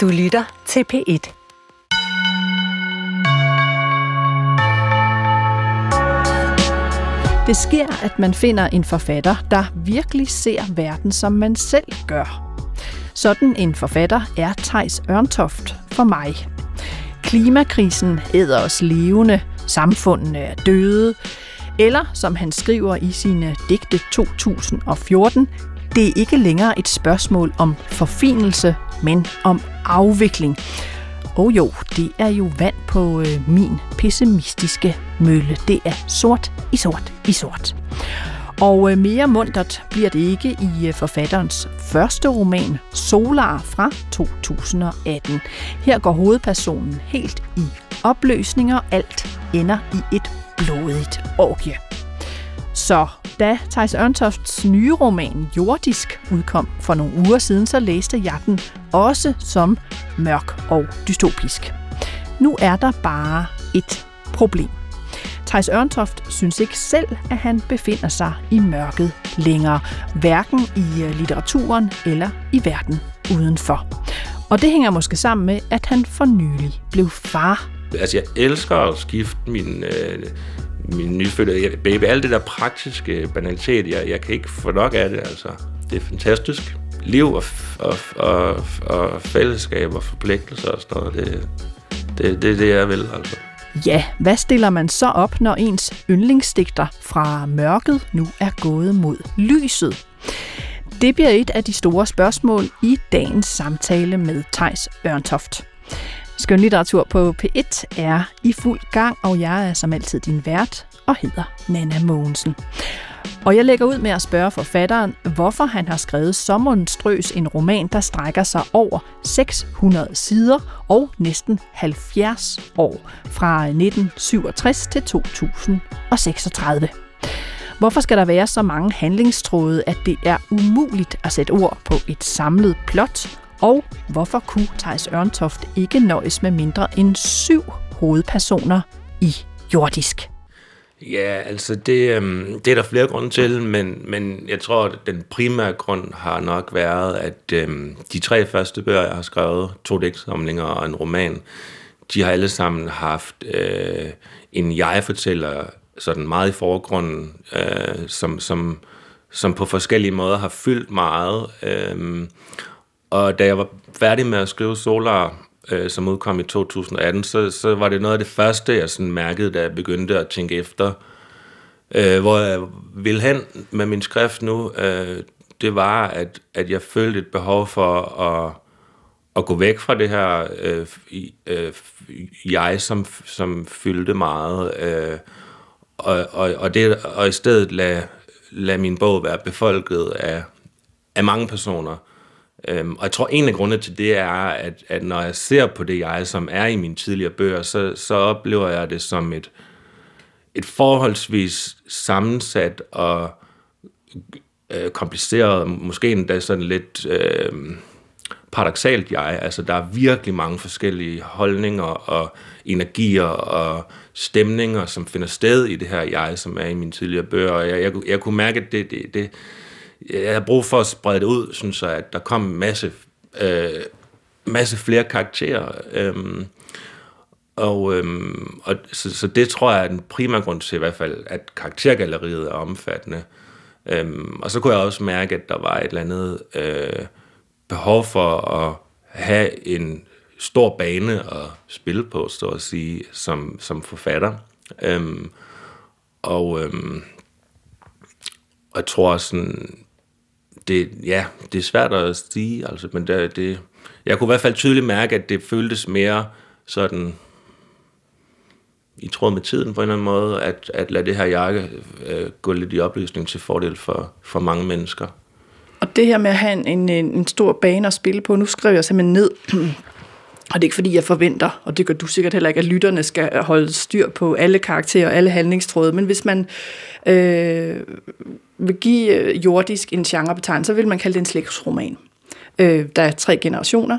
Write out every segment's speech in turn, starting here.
Du lytter til P1. Det sker, at man finder en forfatter, der virkelig ser verden, som man selv gør. Sådan en forfatter er Tejs Ørntoft for mig. Klimakrisen æder os levende, samfundene er døde, eller som han skriver i sine digte 2014, det er ikke længere et spørgsmål om forfinelse, men om afvikling. Og jo, det er jo vand på øh, min pessimistiske mølle. Det er sort i sort i sort. Og øh, mere mundtet bliver det ikke i øh, forfatterens første roman, Solar fra 2018. Her går hovedpersonen helt i opløsning, og alt ender i et blodigt orgie. Så da Thijs Ørntofts nye roman Jordisk udkom for nogle uger siden, så læste jeg den også som mørk og dystopisk. Nu er der bare et problem. Thijs Ørntoft synes ikke selv, at han befinder sig i mørket længere, hverken i øh, litteraturen eller i verden udenfor. Og det hænger måske sammen med, at han for nylig blev far. Altså, jeg elsker at skifte min, øh, min nyfødte baby. Alt det der praktiske banalitet, jeg, jeg kan ikke få nok af det, altså. Det er fantastisk. Liv og, og, og, og fællesskab og forpligtelser og sådan noget, det, det, det er det, jeg vil, altså. Ja, hvad stiller man så op, når ens yndlingsdigter fra mørket nu er gået mod lyset? Det bliver et af de store spørgsmål i dagens samtale med Tejs Ørntoft. Skønlitteratur på P1 er i fuld gang, og jeg er som altid din vært og hedder Nana Mogensen. Og jeg lægger ud med at spørge forfatteren, hvorfor han har skrevet så monstrøs en roman, der strækker sig over 600 sider og næsten 70 år, fra 1967 til 2036. Hvorfor skal der være så mange handlingstråde, at det er umuligt at sætte ord på et samlet plot? Og hvorfor kunne Thijs Ørntoft ikke nøjes med mindre end syv hovedpersoner i jordisk? Ja, altså det, øhm, det er der flere grunde til, men, men jeg tror, at den primære grund har nok været, at øhm, de tre første bøger, jeg har skrevet, to digtsamlinger og en roman, de har alle sammen haft øh, en jeg-fortæller sådan meget i forgrunden, øh, som, som, som på forskellige måder har fyldt meget. Øh, og da jeg var færdig med at skrive Solar, øh, som udkom i 2018, så, så var det noget af det første, jeg sådan mærkede, da jeg begyndte at tænke efter, øh, hvor jeg ville hen med min skrift nu. Øh, det var, at, at jeg følte et behov for at, at gå væk fra det her øh, øh, jeg, som, som fyldte meget, øh, og, og, og, det, og i stedet lade, lad min bog være befolket af, af mange personer, Øhm, og jeg tror, en af grundene til det er, at, at når jeg ser på det jeg, som er i mine tidligere bøger, så, så oplever jeg det som et, et forholdsvis sammensat og øh, kompliceret, måske endda sådan lidt øh, paradoxalt jeg. Altså, der er virkelig mange forskellige holdninger og energier og stemninger, som finder sted i det her jeg, som er i mine tidligere bøger. Og jeg, jeg, jeg kunne mærke, at det, det, det, jeg har brug for at sprede det ud, synes jeg, at der kom en masse, øh, masse flere karakterer. Øh, og, øhm, og så, så det tror jeg er den primære grund til i hvert fald, at karaktergalleriet er omfattende. Øhm, og så kunne jeg også mærke, at der var et eller andet øh, behov for at have en stor bane at spille på, så at sige, som, som forfatter. Øhm, og, øhm, og jeg tror sådan, det, ja, det er svært at sige, altså, men det, det, jeg kunne i hvert fald tydeligt mærke, at det føltes mere sådan i tråd med tiden på en eller anden måde, at, at lade det her jakke øh, gå lidt i opløsning til fordel for, for mange mennesker. Og det her med at have en, en, en stor bane at spille på, nu skriver jeg simpelthen ned, og det er ikke fordi, jeg forventer, og det gør du sikkert heller ikke, at lytterne skal holde styr på alle karakterer og alle handlingstråde, men hvis man øh, vil give øh, jordisk en genrebetegnelse, så vil man kalde det en slægtsroman. Øh, der er tre generationer.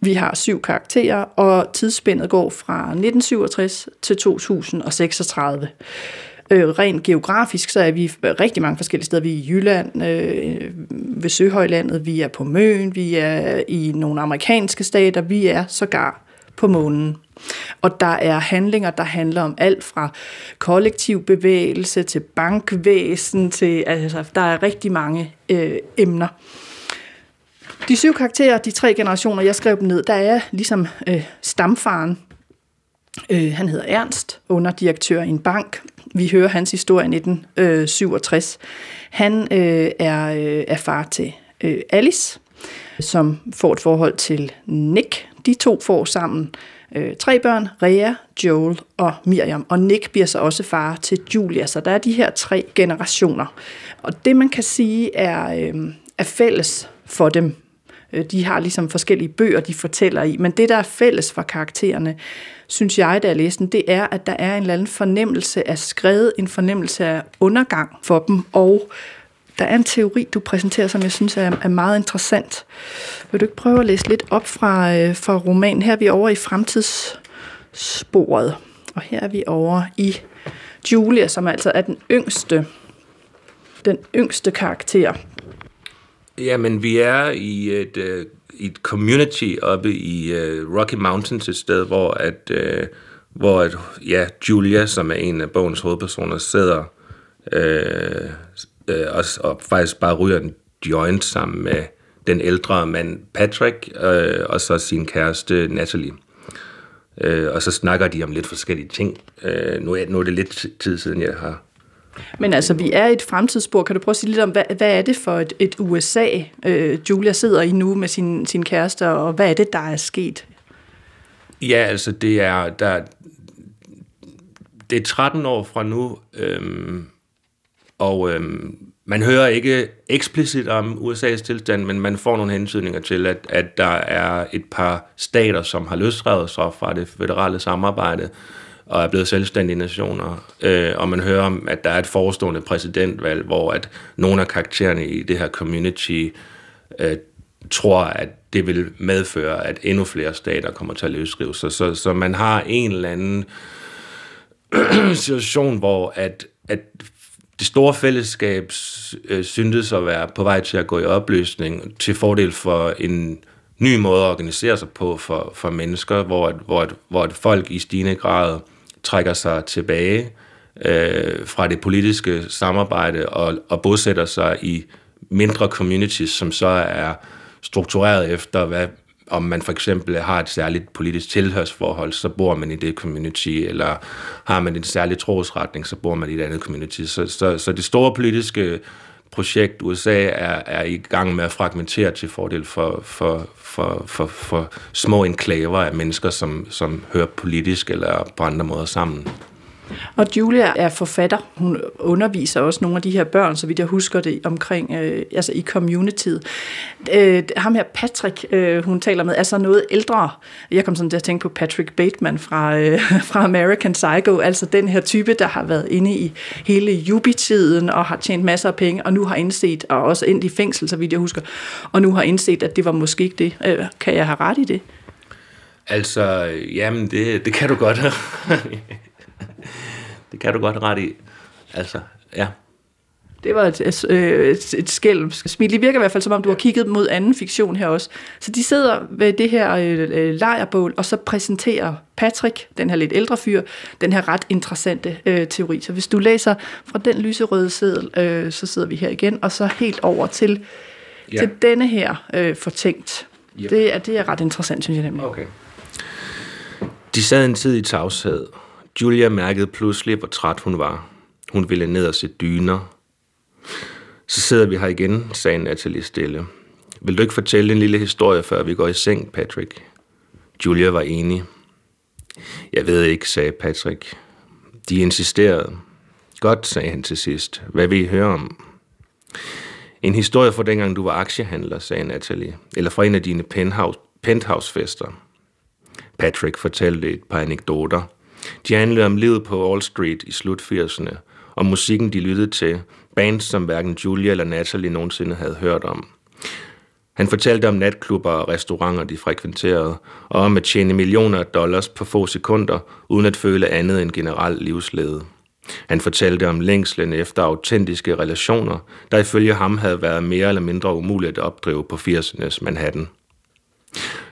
Vi har syv karakterer, og tidsspændet går fra 1967 til 2036. Øh, rent geografisk, så er vi rigtig mange forskellige steder. Vi er i Jylland, øh, ved Søhøjlandet, vi er på Møn, vi er i nogle amerikanske stater, vi er sågar på månen. Og der er handlinger, der handler om alt fra kollektiv bevægelse til bankvæsen, til, altså, der er rigtig mange øh, emner. De syv karakterer, de tre generationer, jeg skrev dem ned, der er ligesom øh, stamfaren. Øh, han hedder Ernst, underdirektør i en bank. Vi hører hans historie i 1967. Øh, Han øh, er, øh, er far til øh, Alice, som får et forhold til Nick. De to får sammen øh, tre børn, Rea, Joel og Miriam. Og Nick bliver så også far til Julia, så der er de her tre generationer. Og det man kan sige er, øh, er fælles for dem, Øh, de har ligesom forskellige bøger, de fortæller i, men det, der er fælles for karaktererne, synes jeg, da jeg læste den, det er, at der er en eller anden fornemmelse af skrevet, en fornemmelse af undergang for dem, og der er en teori, du præsenterer, som jeg synes er, er meget interessant. Vil du ikke prøve at læse lidt op fra, øh, fra romanen? Her er vi over i fremtidssporet, og her er vi over i Julia, som altså er den yngste, den yngste karakter. Jamen, vi er i et, øh, et community oppe i øh, Rocky Mountains, et sted, hvor at, øh, hvor at, ja, Julia, som er en af bogens hovedpersoner, sidder øh, øh, og, og faktisk bare ryger en joint sammen med den ældre mand Patrick, øh, og så sin kæreste Natalie. Øh, og så snakker de om lidt forskellige ting. Øh, nu, er, nu er det lidt tid siden, jeg har... Men altså, vi er i et fremtidsspor. Kan du prøve at sige lidt om, hvad, hvad er det for et, et USA, øh, Julia sidder i nu med sin, sin kæreste, og hvad er det, der er sket? Ja, altså, det er, der, det er 13 år fra nu, øhm, og øhm, man hører ikke eksplicit om USA's tilstand, men man får nogle hensynninger til, at, at der er et par stater, som har løsrevet sig fra det federale samarbejde og er blevet selvstændige nationer. Øh, og man hører om, at der er et forestående præsidentvalg, hvor at nogle af karaktererne i det her community øh, tror, at det vil medføre, at endnu flere stater kommer til at løsrive sig. Så, så man har en eller anden situation, hvor at, at det store fællesskab øh, syntes at være på vej til at gå i opløsning til fordel for en ny måde at organisere sig på for, for mennesker, hvor, hvor, hvor et folk i stigende grad trækker sig tilbage øh, fra det politiske samarbejde og, og bosætter sig i mindre communities, som så er struktureret efter, hvad, om man for eksempel har et særligt politisk tilhørsforhold, så bor man i det community, eller har man en særlig trosretning, så bor man i et andet community. Så, så, så det store politiske projekt, USA er, er i gang med at fragmentere til fordel for, for, for, for, for små enklaver af mennesker, som, som hører politisk eller på andre måder sammen. Og Julia er forfatter. Hun underviser også nogle af de her børn, så vidt jeg husker det, omkring, øh, altså i communityet. Øh, ham her, Patrick, øh, hun taler med, er så noget ældre. Jeg kom sådan til at tænke på Patrick Bateman fra, øh, fra American Psycho, altså den her type, der har været inde i hele jubitiden og har tjent masser af penge, og nu har indset, og også ind i fængsel, så vidt jeg husker, og nu har indset, at det var måske ikke det. Øh, kan jeg have ret i det? Altså, jamen, det, det kan du godt. det kan du godt ret i. Altså, ja. Det var et, et, et, et skælm. smil. Det virker i hvert fald, som om du har kigget mod anden fiktion her også. Så de sidder ved det her øh, lejrbål, og så præsenterer Patrick, den her lidt ældre fyr, den her ret interessante øh, teori. Så hvis du læser fra den lyserøde seddel, øh, så sidder vi her igen, og så helt over til, ja. til denne her øh, fortænkt. Yep. Det, er, det er ret interessant, synes jeg nemlig. Okay. De sad en tid i tavshed, Julia mærkede pludselig, hvor træt hun var. Hun ville ned og se dyner. Så sidder vi her igen, sagde Natalie stille. Vil du ikke fortælle en lille historie, før vi går i seng, Patrick? Julia var enig. Jeg ved ikke, sagde Patrick. De insisterede. Godt, sagde han til sidst. Hvad vil I høre om? En historie fra dengang, du var aktiehandler, sagde Natalie. Eller fra en af dine penthouse, penthouse-fester. Patrick fortalte et par anekdoter. De handlede om livet på Wall Street i slut 80'erne, og musikken de lyttede til, bands som hverken Julia eller Natalie nogensinde havde hørt om. Han fortalte om natklubber og restauranter, de frekventerede, og om at tjene millioner af dollars på få sekunder, uden at føle andet end generelt livslede. Han fortalte om længslen efter autentiske relationer, der ifølge ham havde været mere eller mindre umuligt at opdrive på 80'ernes Manhattan.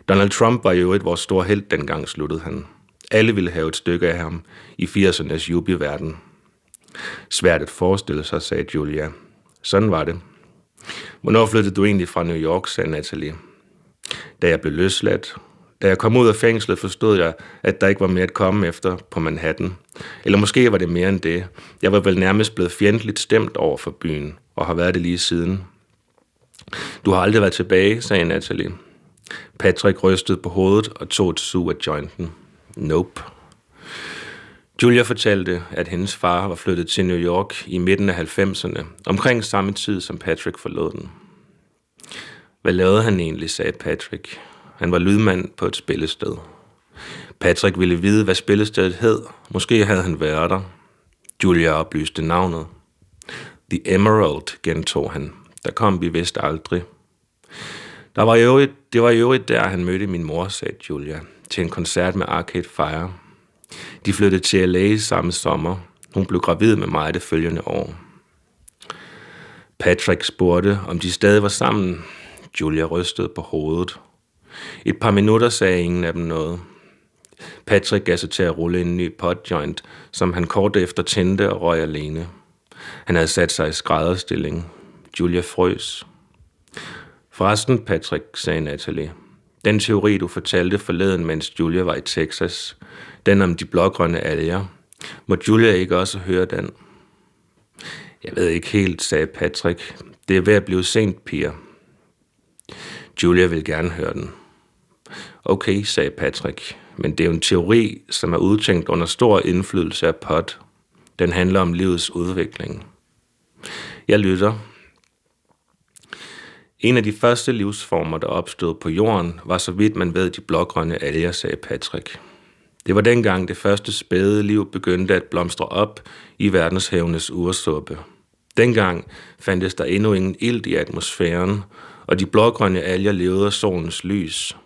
Donald Trump var jo et vores store held dengang, sluttede han. Alle ville have et stykke af ham i 80'ernes jubiverden. Svært at forestille sig, sagde Julia. Sådan var det. Hvornår flyttede du egentlig fra New York, sagde Natalie. Da jeg blev løsladt, da jeg kom ud af fængslet, forstod jeg, at der ikke var mere at komme efter på Manhattan. Eller måske var det mere end det. Jeg var vel nærmest blevet fjendtligt stemt over for byen, og har været det lige siden. Du har aldrig været tilbage, sagde Natalie. Patrick rystede på hovedet og tog et sug af jointen. Nope. Julia fortalte, at hendes far var flyttet til New York i midten af 90'erne, omkring samme tid som Patrick forlod den. Hvad lavede han egentlig, sagde Patrick. Han var lydmand på et spillested. Patrick ville vide, hvad spillestedet hed. Måske havde han været der. Julia oplyste navnet. The Emerald, gentog han. Der kom vi vist aldrig. Der var jo det var jo øvrigt der, han mødte min mor, sagde Julia, til en koncert med Arcade Fire. De flyttede til LA samme sommer. Hun blev gravid med mig det følgende år. Patrick spurgte, om de stadig var sammen. Julia rystede på hovedet. Et par minutter sagde ingen af dem noget. Patrick gav sig til at rulle en ny potjoint, som han kort efter tændte og røg alene. Han havde sat sig i skrædderstilling. Julia frøs. Forresten, Patrick, sagde Natalie. Den teori, du fortalte forleden, mens Julia var i Texas, den om de blågrønne alger, må Julia ikke også høre den? Jeg ved ikke helt, sagde Patrick. Det er ved at blive sent, piger. Julia vil gerne høre den. Okay, sagde Patrick, men det er jo en teori, som er udtænkt under stor indflydelse af pot. Den handler om livets udvikling. Jeg lytter. En af de første livsformer, der opstod på jorden, var så vidt man ved de blågrønne alger, sagde Patrick. Det var dengang det første spæde liv begyndte at blomstre op i verdenshavenes ursuppe. Dengang fandtes der endnu ingen ild i atmosfæren, og de blågrønne alger levede af solens lys.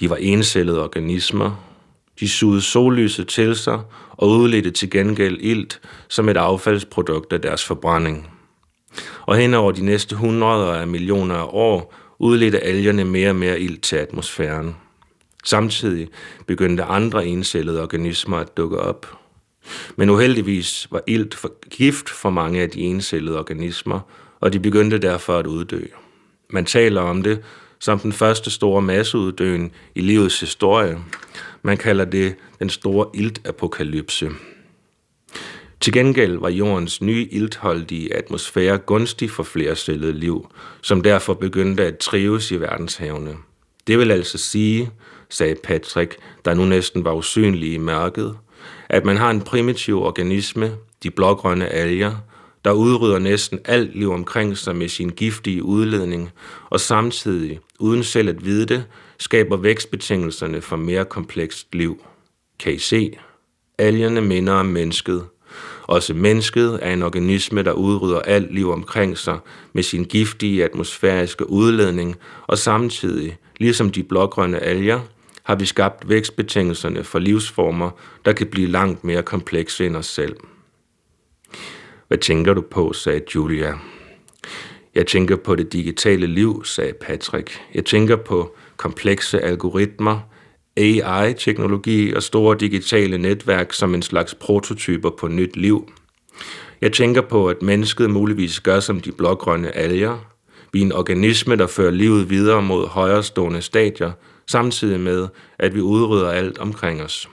De var encellede organismer. De sugede sollyset til sig og udledte til gengæld ilt som et affaldsprodukt af deres forbrænding. Og hen over de næste hundreder af millioner af år udledte algerne mere og mere ilt til atmosfæren. Samtidig begyndte andre encellede organismer at dukke op. Men uheldigvis var ilt for gift for mange af de encellede organismer, og de begyndte derfor at uddø. Man taler om det som den første store masseuddøen i livets historie. Man kalder det den store iltapokalypse. Til gengæld var jordens nye iltholdige atmosfære gunstig for flercellede liv, som derfor begyndte at trives i verdenshavene. Det vil altså sige, sagde Patrick, der nu næsten var usynlig i mørket, at man har en primitiv organisme, de blågrønne alger, der udrydder næsten alt liv omkring sig med sin giftige udledning, og samtidig, uden selv at vide det, skaber vækstbetingelserne for mere komplekst liv. Kan I se? Algerne minder om mennesket. Også mennesket er en organisme, der udrydder alt liv omkring sig med sin giftige atmosfæriske udledning, og samtidig, ligesom de blågrønne alger, har vi skabt vækstbetingelserne for livsformer, der kan blive langt mere komplekse end os selv. Hvad tænker du på, sagde Julia. Jeg tænker på det digitale liv, sagde Patrick. Jeg tænker på komplekse algoritmer, AI-teknologi og store digitale netværk som en slags prototyper på nyt liv. Jeg tænker på, at mennesket muligvis gør som de blågrønne alger. Vi er en organisme, der fører livet videre mod højerestående stadier, samtidig med, at vi udrydder alt omkring os.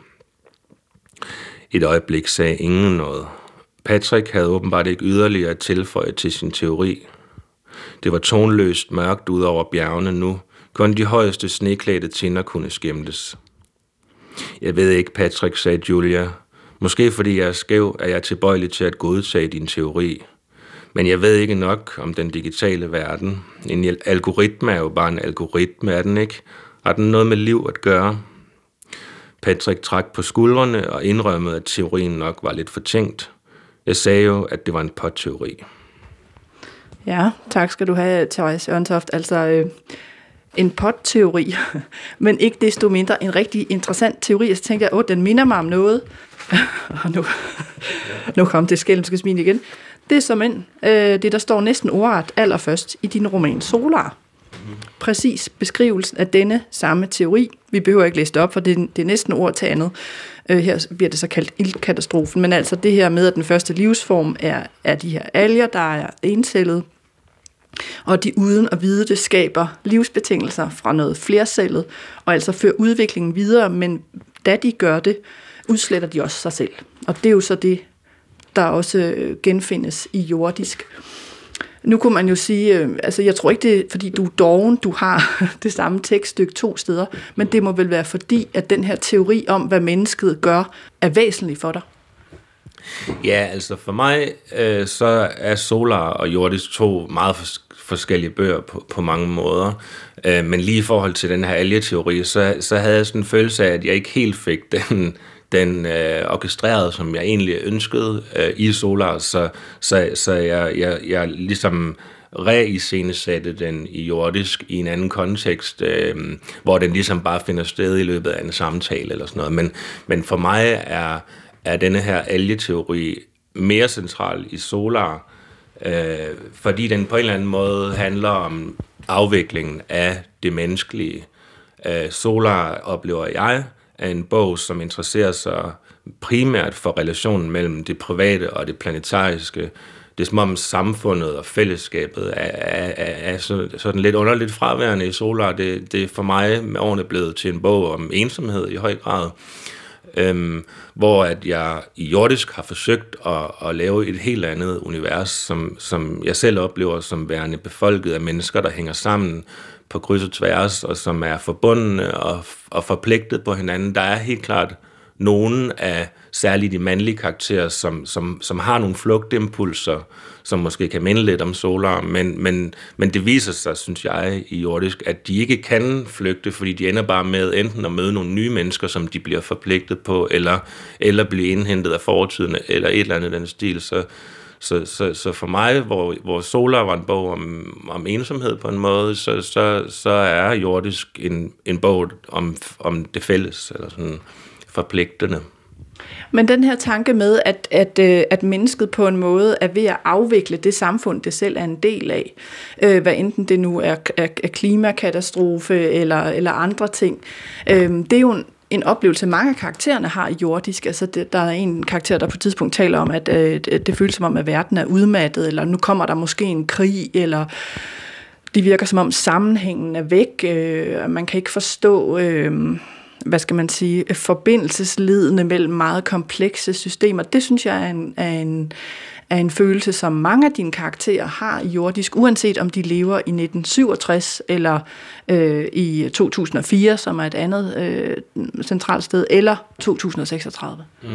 Et øjeblik sagde ingen noget. Patrick havde åbenbart ikke yderligere at tilføje til sin teori. Det var tonløst mørkt ud over bjergene nu. Kun de højeste sneklædte tinder kunne skimtes. Jeg ved ikke, Patrick, sagde Julia. Måske fordi jeg er skæv, er jeg tilbøjelig til at godtage din teori. Men jeg ved ikke nok om den digitale verden. En algoritme er jo bare en algoritme, er den ikke? Har den noget med liv at gøre? Patrick trak på skuldrene og indrømmede, at teorien nok var lidt fortænkt. Jeg sagde jo, at det var en potteori. Ja, tak skal du have, Therese Ørntoft. Altså, øh, en potteori, men ikke desto mindre en rigtig interessant teori. Så tænker jeg, at den minder mig om noget. Og nu, nu kom det skælmske smil igen. Det er som en, øh, det, der står næsten ordret allerførst i din roman Solar. Præcis beskrivelsen af denne samme teori. Vi behøver ikke læse det op, for det, det er næsten ord til andet. Øh, her bliver det så kaldt ildkatastrofen. Men altså det her med, at den første livsform er, er de her alger, der er encellede, og de uden at vide det skaber livsbetingelser fra noget flercellet, og altså fører udviklingen videre, men da de gør det, udsletter de også sig selv. Og det er jo så det, der også øh, genfindes i jordisk. Nu kunne man jo sige, øh, altså jeg tror ikke det er, fordi du er doven, du har det samme tekststykke to steder, men det må vel være fordi, at den her teori om, hvad mennesket gør, er væsentlig for dig. Ja, altså for mig, øh, så er Solar og Jordisk to meget forskellige bøger på, på mange måder. Øh, men lige i forhold til den her algeteori, så, så havde jeg sådan en følelse af, at jeg ikke helt fik den, den øh, orkestreret, som jeg egentlig ønskede øh, i Solar, så, så, så jeg, jeg, jeg ligesom reiscenesatte den i jordisk i en anden kontekst, øh, hvor den ligesom bare finder sted i løbet af en samtale eller sådan noget. Men, men for mig er, er denne her algeteori mere central i Solar, øh, fordi den på en eller anden måde handler om afviklingen af det menneskelige. Øh, Solar oplever jeg er en bog, som interesserer sig primært for relationen mellem det private og det planetariske. Det er som om samfundet og fællesskabet er, er, er, er sådan lidt underligt fraværende i Solar. Det, det er for mig med årene blevet til en bog om ensomhed i høj grad øhm, hvor at jeg i jordisk har forsøgt at, at lave et helt andet univers, som, som jeg selv oplever som værende befolket af mennesker, der hænger sammen på kryds og tværs, og som er forbundne og, og forpligtet på hinanden. Der er helt klart nogen af særligt de mandlige karakterer, som, som, som har nogle flugtimpulser, som måske kan minde lidt om Solar, men, men, men det viser sig, synes jeg, i jordisk, at de ikke kan flygte, fordi de ender bare med enten at møde nogle nye mennesker, som de bliver forpligtet på, eller, eller blive indhentet af fortiden, eller et eller andet den stil. Så, så, så, så for mig, hvor, hvor Solar var en bog om, om ensomhed på en måde, så, så, så er jordisk en, en bog om, om det fælles, eller sådan forpligtende. Men den her tanke med, at, at, øh, at mennesket på en måde er ved at afvikle det samfund, det selv er en del af, øh, hvad enten det nu er, er, er klimakatastrofe eller, eller andre ting, øh, det er jo en, en oplevelse, mange af karaktererne har i jordisk. Altså, det, der er en karakter, der på et tidspunkt taler om, at øh, det, det føles som om, at verden er udmattet, eller nu kommer der måske en krig, eller det virker som om sammenhængen er væk. Øh, man kan ikke forstå... Øh, hvad skal man sige, forbindelsesledende mellem meget komplekse systemer. Det synes jeg er en, er en, er en følelse, som mange af dine karakterer har i jordisk, uanset om de lever i 1967 eller øh, i 2004, som er et andet øh, centralt sted, eller 2036. Mm.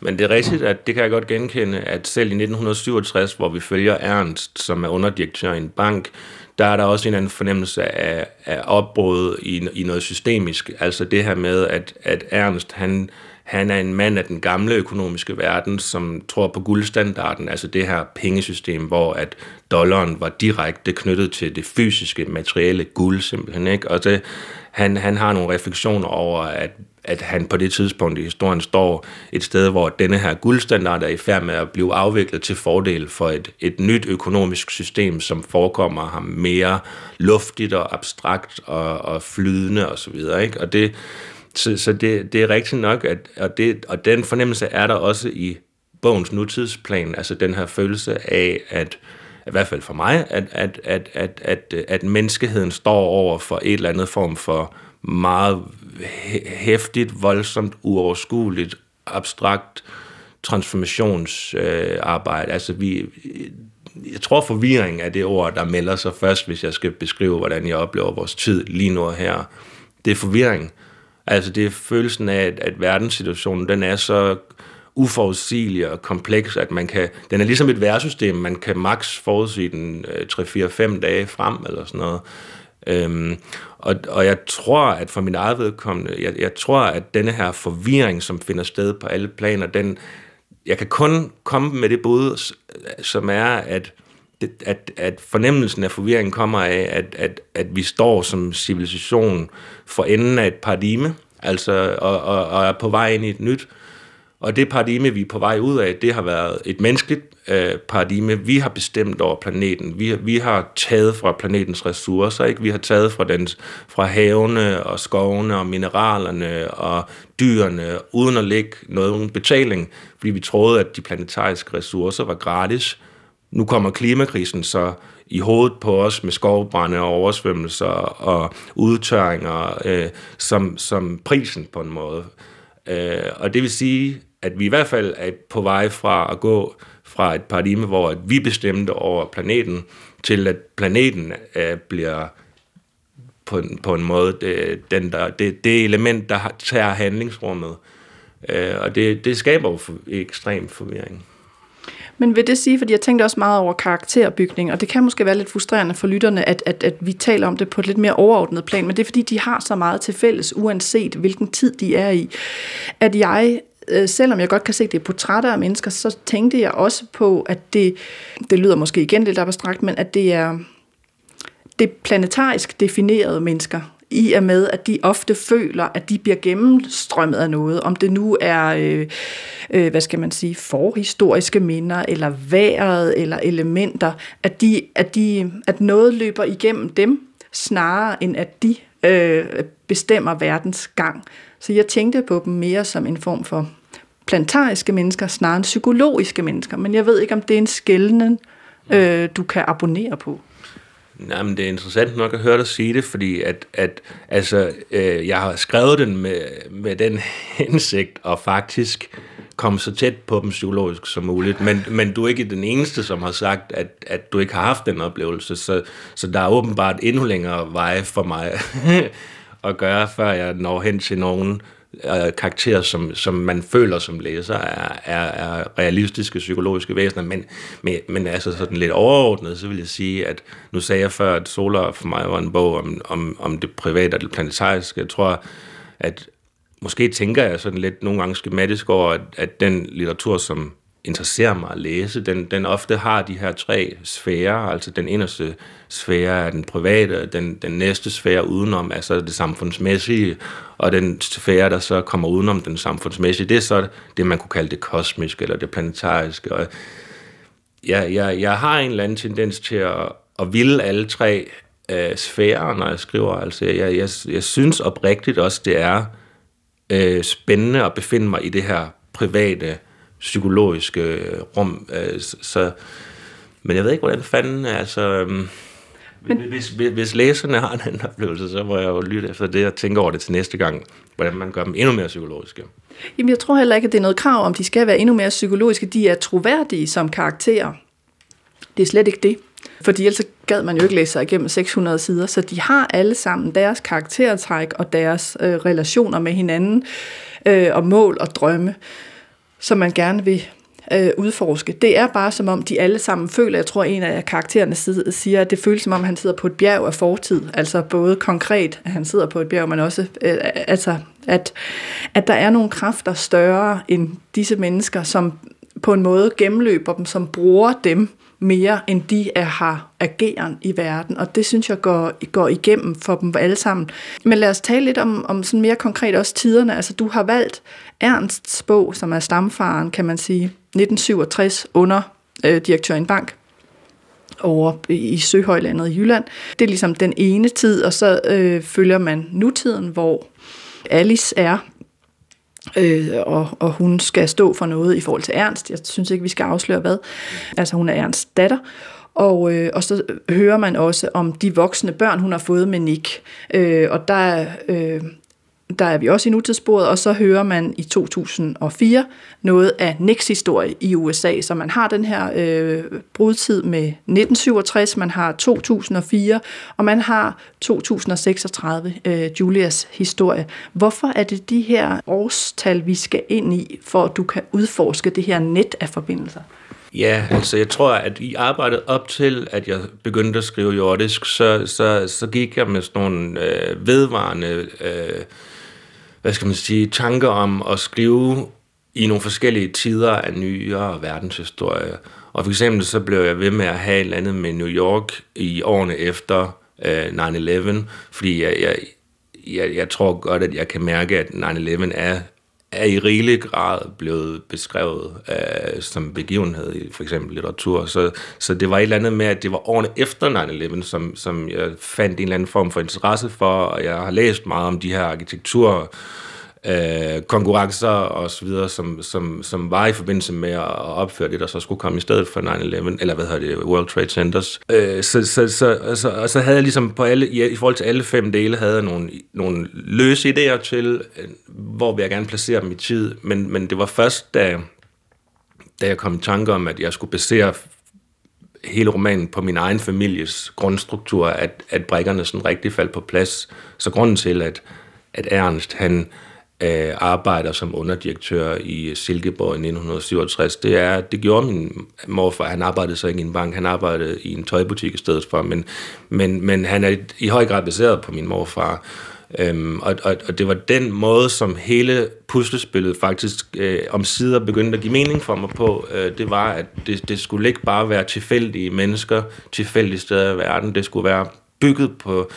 Men det er rigtigt, at det kan jeg godt genkende, at selv i 1967, hvor vi følger Ernst, som er underdirektør i en bank, der er der også en anden fornemmelse af, af opbrud i, i noget systemisk. Altså det her med, at, at Ernst, han, han er en mand af den gamle økonomiske verden, som tror på guldstandarden, altså det her pengesystem, hvor at dollaren var direkte knyttet til det fysiske, materielle guld simpelthen. Ikke? Og det, han, han har nogle refleksioner over, at at han på det tidspunkt i historien står et sted, hvor denne her guldstandard er i færd med at blive afviklet til fordel for et, et nyt økonomisk system, som forekommer ham mere luftigt og abstrakt og, og flydende osv. Og, så videre, ikke? og det, så, så det, det er rigtigt nok, at, og, det, og den fornemmelse er der også i bogens nutidsplan, altså den her følelse af, at i hvert fald for mig, at, at, at, at, at, at menneskeheden står over for et eller andet form for meget hæftigt, voldsomt, uoverskueligt, abstrakt transformationsarbejde. Øh, altså vi, jeg tror forvirring er det ord, der melder sig først, hvis jeg skal beskrive, hvordan jeg oplever vores tid lige nu og her. Det er forvirring. Altså det er følelsen af, at, at verdenssituationen, den er så uforudsigelig og kompleks, at man kan, den er ligesom et værsystem, man kan maks forudsige den øh, 3-4-5 dage frem, eller sådan noget. Øhm, og, og jeg tror, at for min eget vedkommende, jeg, jeg tror, at denne her forvirring, som finder sted på alle planer, den, jeg kan kun komme med det bud, som er, at at, at fornemmelsen af forvirring kommer af, at, at, at vi står som civilisation for enden af et paradigme, altså, og, og, og er på vej ind i et nyt. Og det paradigme, vi er på vej ud af, det har været et menneskeligt øh, paradigme. Vi har bestemt over planeten. Vi, vi har taget fra planetens ressourcer. Ikke? Vi har taget fra, dens, fra havene og skovene og mineralerne og dyrene, uden at lægge nogen betaling, fordi vi troede, at de planetariske ressourcer var gratis. Nu kommer klimakrisen så i hovedet på os med skovbrænde og oversvømmelser og udtørringer øh, som, som prisen på en måde. Øh, og det vil sige, at vi i hvert fald er på vej fra at gå fra et paradigme, hvor at vi bestemte over planeten, til at planeten øh, bliver på en, på en måde det, den der, det, det element, der tager handlingsrummet. Øh, og det, det skaber jo for, ekstrem forvirring. Men vil det sige, fordi jeg tænkte også meget over karakterbygning, og det kan måske være lidt frustrerende for lytterne, at, at, at vi taler om det på et lidt mere overordnet plan, men det er fordi, de har så meget til fælles, uanset hvilken tid de er i, at jeg øh, selvom jeg godt kan se, at det er portrætter af mennesker, så tænkte jeg også på, at det, det lyder måske igen lidt abstrakt, men at det er det planetarisk definerede mennesker, i og med, at de ofte føler, at de bliver gennemstrømmet af noget. Om det nu er, øh, øh, hvad skal man sige, forhistoriske minder, eller vejret, eller elementer, at, de, at, de, at noget løber igennem dem, snarere end at de øh, bestemmer verdens gang. Så jeg tænkte på dem mere som en form for plantariske mennesker, snarere end psykologiske mennesker. Men jeg ved ikke, om det er en skældning, øh, du kan abonnere på. Nej, men det er interessant nok at høre dig sige det, fordi at, at altså, øh, jeg har skrevet den med, med den hensigt, og faktisk komme så tæt på dem psykologisk som muligt. Men, men du er ikke den eneste, som har sagt, at, at du ikke har haft den oplevelse, så, så der er åbenbart endnu længere vej for mig at gøre, før jeg når hen til nogen øh, karakterer, som, som man føler som læser, er, er, er realistiske psykologiske væsener. Men, men, men altså sådan lidt overordnet, så vil jeg sige, at nu sagde jeg før, at Solar for mig var en bog om, om, om det private og det planetariske. Jeg tror, at måske tænker jeg sådan lidt nogle gange skematisk over, at, at den litteratur, som interesserer mig at læse, den, den ofte har de her tre sfærer, altså den inderste sfære er den private, den, den næste sfære udenom, altså det samfundsmæssige, og den sfære, der så kommer udenom den samfundsmæssige, det er så det, man kunne kalde det kosmiske, eller det planetariske. Og jeg, jeg, jeg har en eller anden tendens til at, at ville alle tre øh, sfærer, når jeg skriver. Altså, jeg, jeg, jeg synes oprigtigt også, det er øh, spændende at befinde mig i det her private, psykologiske rum. Øh, så, men jeg ved ikke, hvordan fanden, altså... Øh, men, hvis, hvis, hvis læserne har en anden oplevelse, så må jeg jo lytte efter det og tænke over det til næste gang, hvordan man gør dem endnu mere psykologiske. Jamen, jeg tror heller ikke, at det er noget krav, om de skal være endnu mere psykologiske. De er troværdige som karakterer. Det er slet ikke det. Fordi ellers gad man jo ikke læse sig igennem 600 sider, så de har alle sammen deres karaktertræk og deres øh, relationer med hinanden øh, og mål og drømme, som man gerne vil øh, udforske. Det er bare som om, de alle sammen føler, jeg tror en af karaktererne siger, at det føles som om, han sidder på et bjerg af fortid. Altså både konkret, at han sidder på et bjerg, men også øh, altså, at, at der er nogle kræfter større end disse mennesker, som på en måde gennemløber dem, som bruger dem mere, end de er, har ageren i verden. Og det synes jeg går, går igennem for dem alle sammen. Men lad os tale lidt om, om sådan mere konkret også tiderne. Altså du har valgt Ernsts bog, som er stamfaren, kan man sige, 1967 under øh, direktør i en bank over i Søhøjlandet i Jylland. Det er ligesom den ene tid, og så øh, følger man nutiden, hvor Alice er øh, og, og hun skal stå for noget i forhold til Ernst. Jeg synes ikke, vi skal afsløre hvad. Altså hun er Ernsts datter. Og, øh, og så hører man også om de voksne børn, hun har fået med Nick. Øh, og der øh, der er vi også i nutidssporet, og så hører man i 2004 noget af Nicks historie i USA. Så man har den her øh, brudtid med 1967, man har 2004, og man har 2036, øh, Julias historie. Hvorfor er det de her årstal, vi skal ind i, for at du kan udforske det her net af forbindelser? Ja, altså jeg tror, at i arbejdet op til, at jeg begyndte at skrive jordisk, så, så, så gik jeg med sådan nogle øh, vedvarende øh, hvad skal man sige, tanker om at skrive i nogle forskellige tider af nyere verdenshistorie. Og for eksempel så blev jeg ved med at have et eller andet med New York i årene efter øh, 9-11, fordi jeg, jeg, jeg, jeg tror godt, at jeg kan mærke, at 9-11 er er i rigelig grad blevet beskrevet øh, som begivenhed i for eksempel litteratur. Så, så det var et eller andet med, at det var årene efter 9-11, som, som jeg fandt en eller anden form for interesse for, og jeg har læst meget om de her arkitektur øh, konkurrencer og så videre, som, som, som var i forbindelse med at opføre det, der så skulle komme i stedet for 9-11, eller hvad hedder det, World Trade Centers. Øh, så, så, så, så, og så havde jeg ligesom på alle, i, i forhold til alle fem dele, havde jeg nogle, nogle løse idéer til, øh, hvor vil jeg gerne placere dem i tid, men, men det var først, da, da jeg kom i tanke om, at jeg skulle basere hele romanen på min egen families grundstruktur, at, at brækkerne sådan rigtig faldt på plads. Så grunden til, at, at Ernst, han øh, Øh, arbejder som underdirektør i Silkeborg i 1967, det er, det gjorde min morfar. Han arbejdede så ikke i en bank, han arbejdede i en tøjbutik i stedet for, men, men, men han er i høj grad baseret på min morfar. Øhm, og, og, og det var den måde, som hele puslespillet faktisk øh, om sider begyndte at give mening for mig på. Øh, det var, at det, det skulle ikke bare være tilfældige mennesker, tilfældige steder i verden. Det skulle være bygget på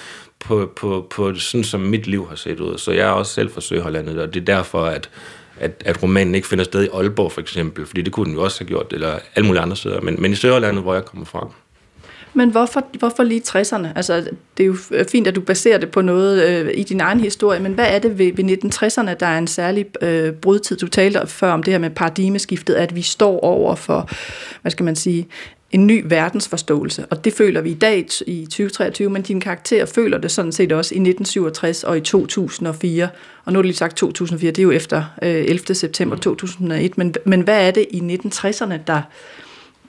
på, på, på sådan, som mit liv har set ud. Så jeg er også selv fra Søhollandet, og det er derfor, at, at, at romanen ikke finder sted i Aalborg for eksempel, fordi det kunne den jo også have gjort, eller alle mulige andre steder, men, men i Søhollandet, hvor jeg kommer fra. Men hvorfor, hvorfor lige 60'erne? Altså, det er jo fint, at du baserer det på noget øh, i din egen historie, men hvad er det ved, ved 1960'erne, der er en særlig øh, brudtid? Du talte før om det her med paradigmeskiftet, at vi står over for, hvad skal man sige, en ny verdensforståelse, og det føler vi i dag i 2023, men din karakter føler det sådan set også i 1967 og i 2004. Og nu er det lige sagt 2004, det er jo efter øh, 11. september 2001, men, men hvad er det i 1960'erne, der,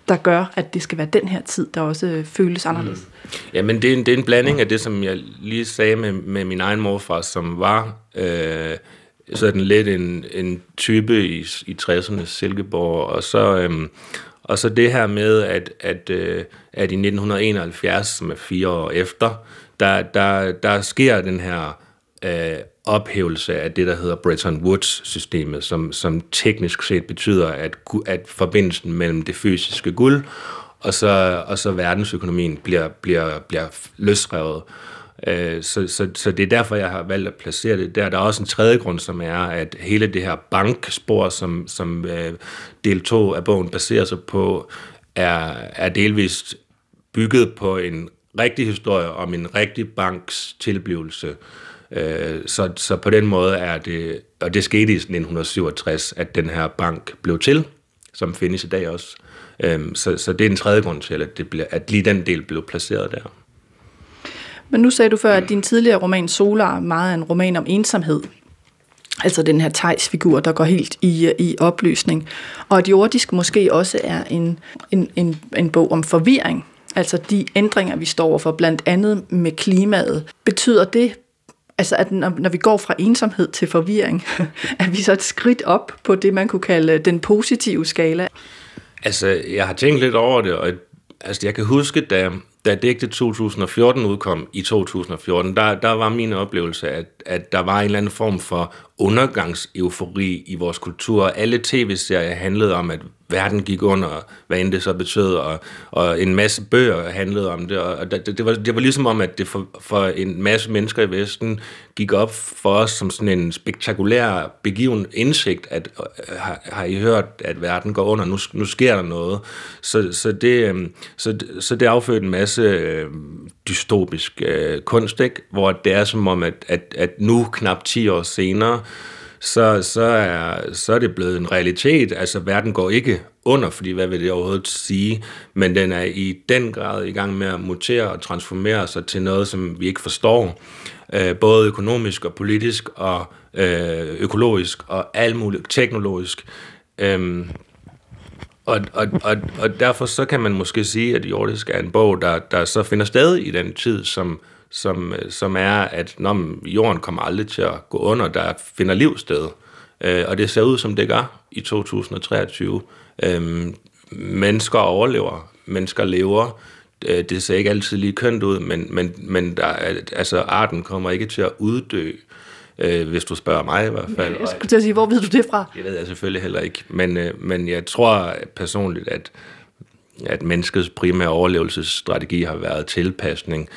der gør, at det skal være den her tid, der også øh, føles anderledes? Mm. Ja, men det er, en, det er en blanding af det, som jeg lige sagde med, med min egen morfar, som var øh, sådan lidt en, en type i, i 60'ernes Silkeborg, og så... Øh, og så det her med, at, at, øh, at i 1971, som er fire år efter, der, der, der sker den her øh, ophævelse af det, der hedder Bretton Woods-systemet, som, som teknisk set betyder, at, at forbindelsen mellem det fysiske guld og så, og så verdensøkonomien bliver, bliver, bliver løsrevet. Øh, Øh, så, så, så det er derfor, jeg har valgt at placere det der. Der er også en tredje grund, som er, at hele det her bankspor, som, som øh, del 2 af bogen baserer sig på, er, er delvist bygget på en rigtig historie om en rigtig banks tilblivelse. Øh, så, så på den måde er det, og det skete i 1967, at den her bank blev til, som findes i dag også. Øhm, så, så det er en tredje grund til, at, det bliver, at lige den del blev placeret der. Men nu sagde du før, at din tidligere roman Solar meget er en roman om ensomhed. Altså den her Thijs-figur, der går helt i, i opløsning. Og at jordisk måske også er en, en, en, en bog om forvirring. Altså de ændringer, vi står overfor, blandt andet med klimaet. Betyder det, altså at når, når vi går fra ensomhed til forvirring, er vi så et skridt op på det, man kunne kalde den positive skala? Altså, jeg har tænkt lidt over det, og altså, jeg kan huske, da, da digtet 2014 udkom i 2014, der, der var min oplevelse, at, at der var en eller anden form for undergangseufori i vores kultur. Alle tv-serier handlede om, at verden gik under, hvad end det så betød, og, og en masse bøger handlede om det, og det, det, var, det var ligesom om, at det for, for en masse mennesker i Vesten gik op for os som sådan en spektakulær begiven indsigt, at øh, har, har I hørt, at verden går under, nu, nu sker der noget. Så, så, det, øhm, så, så det affødte en masse øh, dystopisk øh, kunst, ikke? hvor det er som om, at, at, at nu, knap 10 år senere, så, så, er, så er det blevet en realitet. Altså, verden går ikke under, fordi hvad vil det overhovedet sige? Men den er i den grad i gang med at mutere og transformere sig til noget, som vi ikke forstår. Øh, både økonomisk og politisk og øh, økologisk og alt muligt teknologisk. Øhm, og, og, og, og derfor så kan man måske sige, at Jordisk er en bog, der, der så finder sted i den tid, som, som, som er, at når jorden kommer aldrig til at gå under, der finder liv sted. Øh, og det ser ud, som det gør i 2023. Øh, mennesker overlever, mennesker lever. Øh, det ser ikke altid lige kønt ud, men, men, men der, altså, arten kommer ikke til at uddø, øh, hvis du spørger mig i hvert fald. Jeg skulle til at sige, hvor ved du det fra? Det ved jeg selvfølgelig heller ikke, men, øh, men jeg tror personligt, at at menneskets primære overlevelsesstrategi har været tilpasning.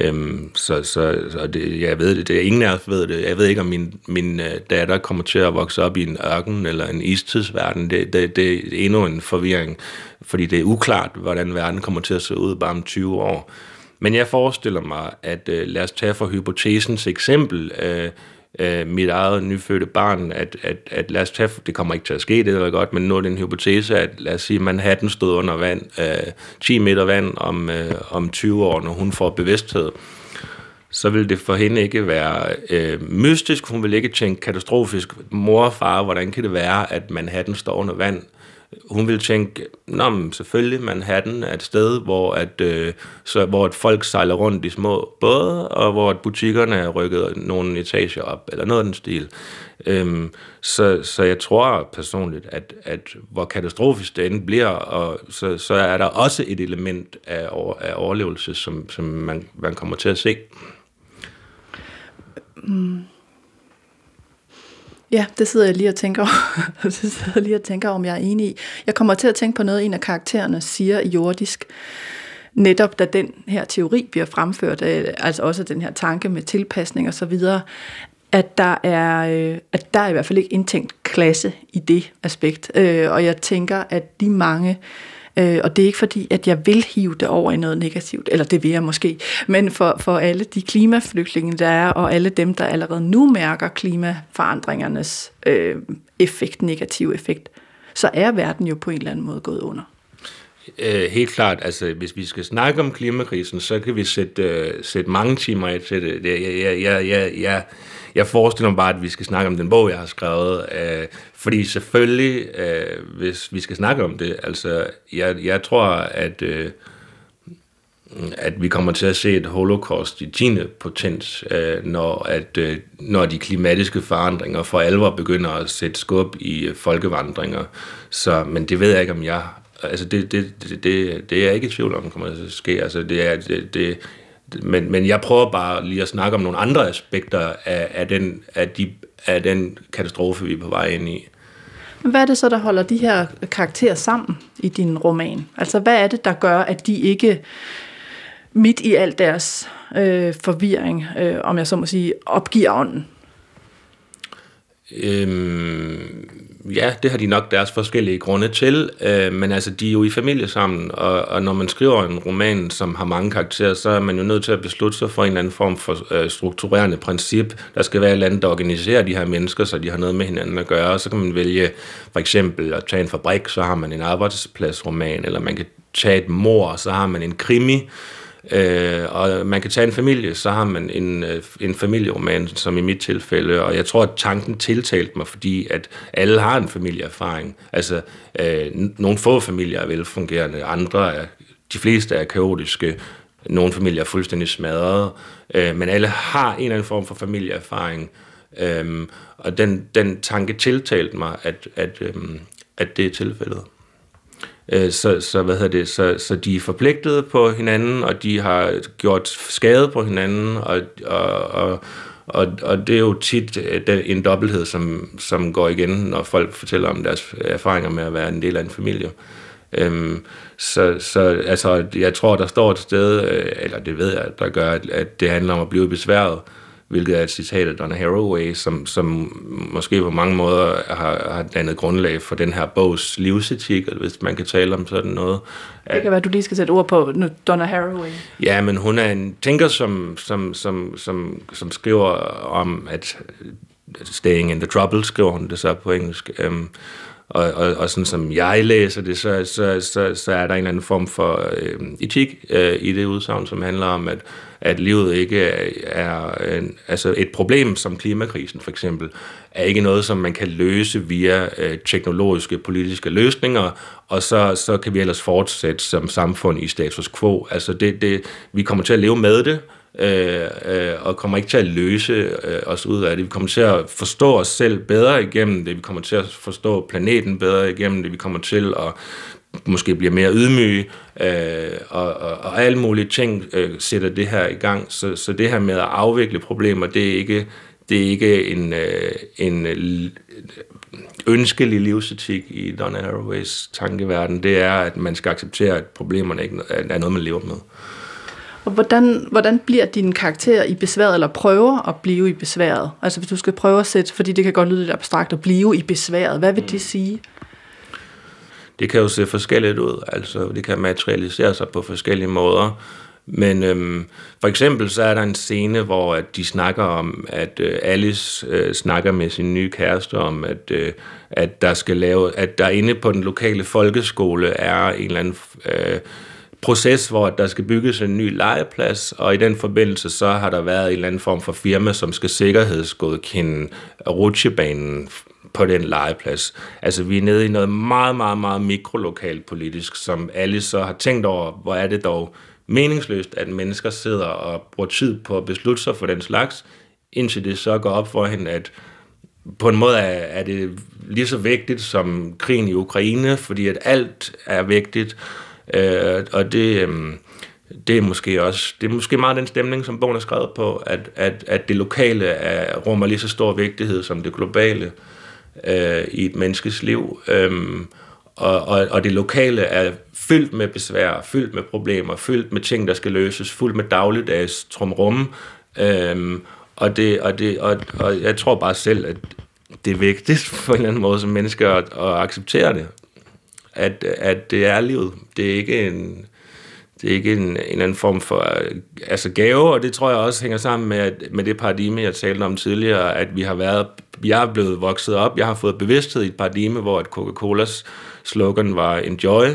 Øhm, så så, så det, jeg ved det, det er ingen af os ved det. Jeg ved ikke, om min, min øh, datter kommer til at vokse op i en ørken eller en istidsverden. Det, det, det er endnu en forvirring, fordi det er uklart, hvordan verden kommer til at se ud bare om 20 år. Men jeg forestiller mig, at øh, lad os tage for hypotesens eksempel, øh, øh, mit eget nyfødte barn, at, at, at lad os tage, det kommer ikke til at ske, det er godt, men nu er det en hypotese, at lad os sige, Manhattan stod under vand, øh, 10 meter vand om, øh, om 20 år, når hun får bevidsthed så vil det for hende ikke være øh, mystisk. Hun vil ikke tænke katastrofisk. Mor og far, hvordan kan det være, at Manhattan står under vand? Hun ville tænke, Nå, men selvfølgelig Manhattan er et sted, hvor, at, øh, så, hvor et folk sejler rundt i små både, og hvor at butikkerne er rykket nogle etager op, eller noget af den stil. Øhm, så, så jeg tror personligt, at, at hvor katastrofisk det end bliver, og så, så er der også et element af, over, af overlevelse, som, som man, man kommer til at se. Mm. Ja, det sidder jeg lige og tænker det sidder jeg lige og tænker, om jeg er enig i. Jeg kommer til at tænke på noget, en af karaktererne siger i jordisk, netop da den her teori bliver fremført, øh, altså også den her tanke med tilpasning og så videre, at der er, øh, at der er i hvert fald ikke indtænkt klasse i det aspekt. Øh, og jeg tænker, at de mange Øh, Øh, og det er ikke fordi, at jeg vil hive det over i noget negativt, eller det vil jeg måske, men for, for alle de klimaflygtninge, der er, og alle dem, der allerede nu mærker klimaforandringernes øh, effekt, negativ effekt, så er verden jo på en eller anden måde gået under. Øh, helt klart, altså hvis vi skal snakke om klimakrisen, så kan vi sætte, øh, sætte mange timer af til det. Jeg, jeg, jeg, jeg, jeg, jeg forestiller mig bare, at vi skal snakke om den bog, jeg har skrevet, øh, fordi selvfølgelig, øh, hvis vi skal snakke om det, altså jeg, jeg tror, at... Øh, at vi kommer til at se et holocaust i 10. potens, øh, når, at, øh, når de klimatiske forandringer for alvor begynder at sætte skub i øh, folkevandringer. Så, men det ved jeg ikke, om jeg Altså det, det, det, det, det er jeg ikke i tvivl om, kommer til at ske. Altså det er, det, det, men, men jeg prøver bare lige at snakke om nogle andre aspekter af, af, den, af, de, af den katastrofe, vi er på vej ind i. Hvad er det så, der holder de her karakterer sammen i din roman? Altså hvad er det, der gør, at de ikke midt i al deres øh, forvirring, øh, om jeg så må sige, opgiver ånden? Øhm, ja, det har de nok deres forskellige grunde til, øh, men altså, de er jo i familie sammen, og, og når man skriver en roman, som har mange karakterer, så er man jo nødt til at beslutte sig for en eller anden form for øh, strukturerende princip. Der skal være et eller andet, der organiserer de her mennesker, så de har noget med hinanden at gøre, og så kan man vælge for eksempel at tage en fabrik, så har man en arbejdspladsroman, eller man kan tage et mor, så har man en krimi, Øh, og man kan tage en familie, så har man en, øh, en familieroman, som i mit tilfælde, og jeg tror, at tanken tiltalte mig, fordi at alle har en familieerfaring. Altså, øh, nogle få familier er velfungerende, andre er, de fleste er kaotiske, nogle familier er fuldstændig smadrede, øh, men alle har en eller anden form for familieerfaring, øh, og den, den tanke tiltalte mig, at, at, øh, at det er tilfældet. Øh, så, så, hvad hedder det, så, så de er forpligtet på hinanden, og de har gjort skade på hinanden, og, og, og, og, og det er jo tit øh, en dobbelthed, som, som går igen, når folk fortæller om deres erfaringer med at være en del af en familie. Øhm, så, så altså, jeg tror, der står et sted, øh, eller det ved jeg, der gør, at, at det handler om at blive besværet hvilket er et citat af Donna Haraway, som, som måske på mange måder har, har dannet grundlag for den her bogs livsetik, hvis man kan tale om sådan noget. Det kan være, du lige skal sætte ord på nu, Donna Haraway. Ja, men hun er en tænker, som, som, som, som, som skriver om, at staying in the trouble, skriver hun det så på engelsk, øhm, og, og, og sådan som jeg læser det, så, så, så, så er der en eller anden form for øh, etik øh, i det udsagn, som handler om, at, at livet ikke er, er en, altså et problem som klimakrisen for eksempel, er ikke noget, som man kan løse via øh, teknologiske, politiske løsninger, og så, så kan vi ellers fortsætte som samfund i status quo. Altså det, det, vi kommer til at leve med det, øh, øh, og kommer ikke til at løse øh, os ud af det. Vi kommer til at forstå os selv bedre igennem det, vi kommer til at forstå planeten bedre igennem det, vi kommer til at måske blive mere ydmyge, øh, og, og, og alle mulige ting øh, sætter det her i gang. Så, så det her med at afvikle problemer, det er ikke det er ikke en, øh, en øh, ønskelig livsetik i Donna Haraways tankeverden. Det er, at man skal acceptere, at problemerne ikke er noget, man lever med. Og hvordan, hvordan bliver din karakter i besværet, eller prøver at blive i besværet? Altså hvis du skal prøve at sætte, fordi det kan godt lyde lidt abstrakt, at blive i besværet, hvad vil mm. det sige? Det kan jo se forskelligt ud, altså det kan materialisere sig på forskellige måder. Men øhm, for eksempel så er der en scene, hvor at de snakker om, at øh, Alice øh, snakker med sin nye kæreste om, at, øh, at der skal lave, at der inde på den lokale folkeskole er en eller anden øh, proces, hvor der skal bygges en ny legeplads, og i den forbindelse så har der været en eller anden form for firma, som skal sikkerhedsgodkende rutsjebanen på den legeplads. Altså vi er nede i noget meget, meget, meget mikrolokalt politisk, som alle så har tænkt over, hvor er det dog meningsløst, at mennesker sidder og bruger tid på at beslutte sig for den slags, indtil det så går op for hende, at på en måde er, er det lige så vigtigt som krigen i Ukraine, fordi at alt er vigtigt, øh, og det, øh, det er måske også, det er måske meget den stemning, som bogen er skrevet på, at, at, at det lokale er, rummer lige så stor vigtighed som det globale øh, i et menneskes liv. Øh, og, og, og det lokale er fyldt med besvær, fyldt med problemer, fyldt med ting, der skal løses, fyldt med dagligdags trumrum. Øhm, og, det, og, det, og, og jeg tror bare selv, at det er vigtigt på en eller anden måde som mennesker at, at acceptere det. At, at det er livet. Det er ikke en, det er ikke en, en anden form for altså gave, og det tror jeg også hænger sammen med, med det paradigme, jeg talte om tidligere, at vi har været, jeg er blevet vokset op, jeg har fået bevidsthed i et paradigme, hvor at Coca-Colas slogan var enjoy,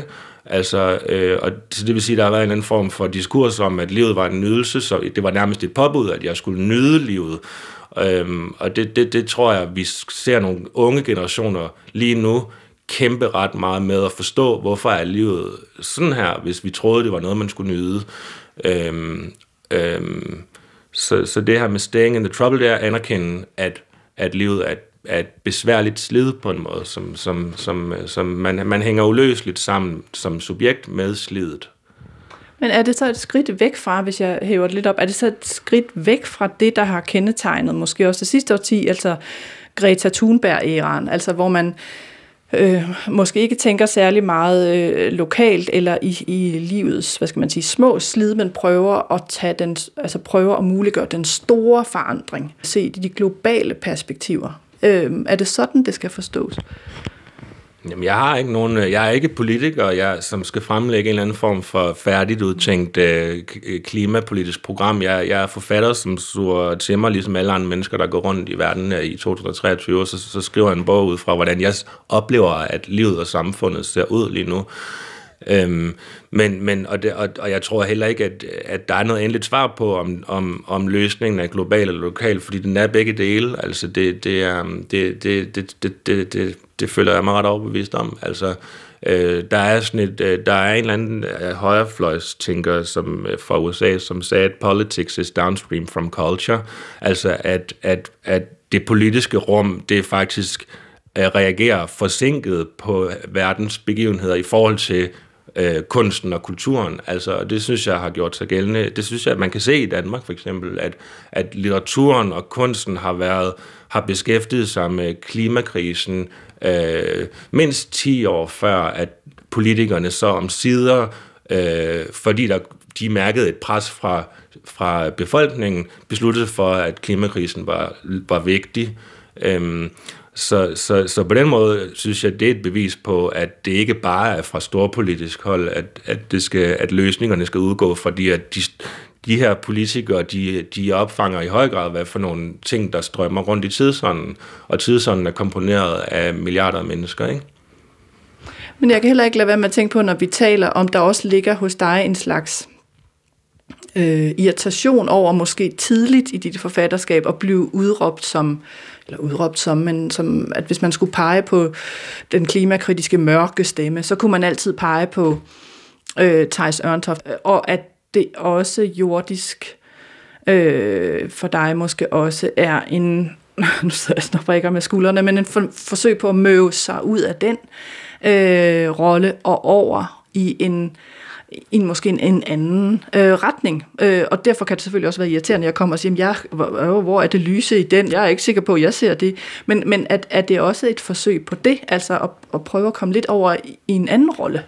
Altså, øh, og så det vil sige, at der har været en anden form for diskurs om, at livet var en nydelse, så det var nærmest et påbud, at jeg skulle nyde livet. Øhm, og det, det, det tror jeg, vi ser nogle unge generationer lige nu kæmpe ret meget med at forstå, hvorfor er livet sådan her, hvis vi troede, det var noget, man skulle nyde. Øhm, øhm, så, så det her med staying in the trouble, det er at anerkende, at, at livet er et er et besværligt slid på en måde, som, som, som, som man, man hænger uløseligt sammen som subjekt med slidet. Men er det så et skridt væk fra, hvis jeg hæver det lidt op, er det så et skridt væk fra det, der har kendetegnet måske også det sidste årti, altså Greta Thunberg-æraen, altså hvor man øh, måske ikke tænker særlig meget øh, lokalt eller i, i livets, hvad skal man sige, små slid, men prøver at tage den, altså prøver at muliggøre den store forandring, se de globale perspektiver. Øh, er det sådan, det skal forstås? Jamen, jeg har ikke nogen, øh, jeg er ikke politiker, jeg, som skal fremlægge en eller anden form for færdigt udtænkt øh, øh, klimapolitisk program. Jeg, jeg er forfatter, som suger til mig, ligesom alle andre mennesker, der går rundt i verden øh, i 2023, og så, så skriver jeg en bog ud fra, hvordan jeg oplever, at livet og samfundet ser ud lige nu. Øhm, men, men, og, det, og, og jeg tror heller ikke, at, at der er noget endeligt svar på, om, om, om løsningen er global eller lokal, fordi den er begge dele. Altså det, det, er, det, det, det, det, det, det, det føler jeg mig ret overbevist om. Altså, øh, der er sådan et, øh, der er en eller anden øh, højrefløjstænker som, øh, fra USA, som sagde, at politics is downstream from culture. Altså at, at, at det politiske rum, det er faktisk øh, reagerer forsinket på verdens begivenheder i forhold til øh, kunsten og kulturen. Altså, det synes jeg har gjort sig gældende. Det synes jeg, at man kan se i Danmark for eksempel, at, at litteraturen og kunsten har været har beskæftiget sig med klimakrisen øh, mindst 10 år før, at politikerne så om sider, øh, fordi der, de mærkede et pres fra, fra befolkningen, besluttede for, at klimakrisen var, var vigtig. Øh, så, så, så på den måde synes jeg, det er et bevis på, at det ikke bare er fra storpolitisk hold, at, at, det skal, at løsningerne skal udgå, fra de, at de, de her politikere, de, de opfanger i høj grad, hvad for nogle ting, der strømmer rundt i tidsånden, og tidsånden er komponeret af milliarder af mennesker, ikke? Men jeg kan heller ikke lade være med at tænke på, når vi taler om, der også ligger hos dig en slags øh, irritation over måske tidligt i dit forfatterskab at blive udråbt som eller udråbt som, men som, at hvis man skulle pege på den klimakritiske mørke stemme, så kunne man altid pege på øh, Thijs Ørntoft, og at det også jordisk øh, for dig måske også er en, nu sidder jeg snart med skuldrene, men en for, forsøg på at møve sig ud af den øh, rolle og over i en i en, måske en, en anden øh, retning. Øh, og derfor kan det selvfølgelig også være irriterende, at jeg kommer og siger, jeg, hvor, hvor er det lyse i den? Jeg er ikke sikker på, at jeg ser det. Men, men at, at det er også et forsøg på det, altså at, at prøve at komme lidt over i, en anden rolle.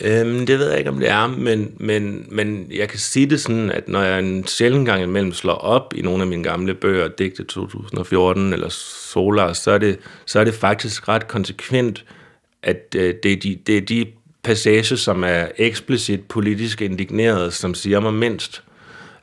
Øhm, det ved jeg ikke, om det er, men, men, men jeg kan sige det sådan, at når jeg en sjældent gang imellem slår op i nogle af mine gamle bøger, digte 2014 eller Solar, så er det, så er det faktisk ret konsekvent, at øh, det, er de, det er de passage, som er eksplicit politisk indigneret, som siger mig mindst.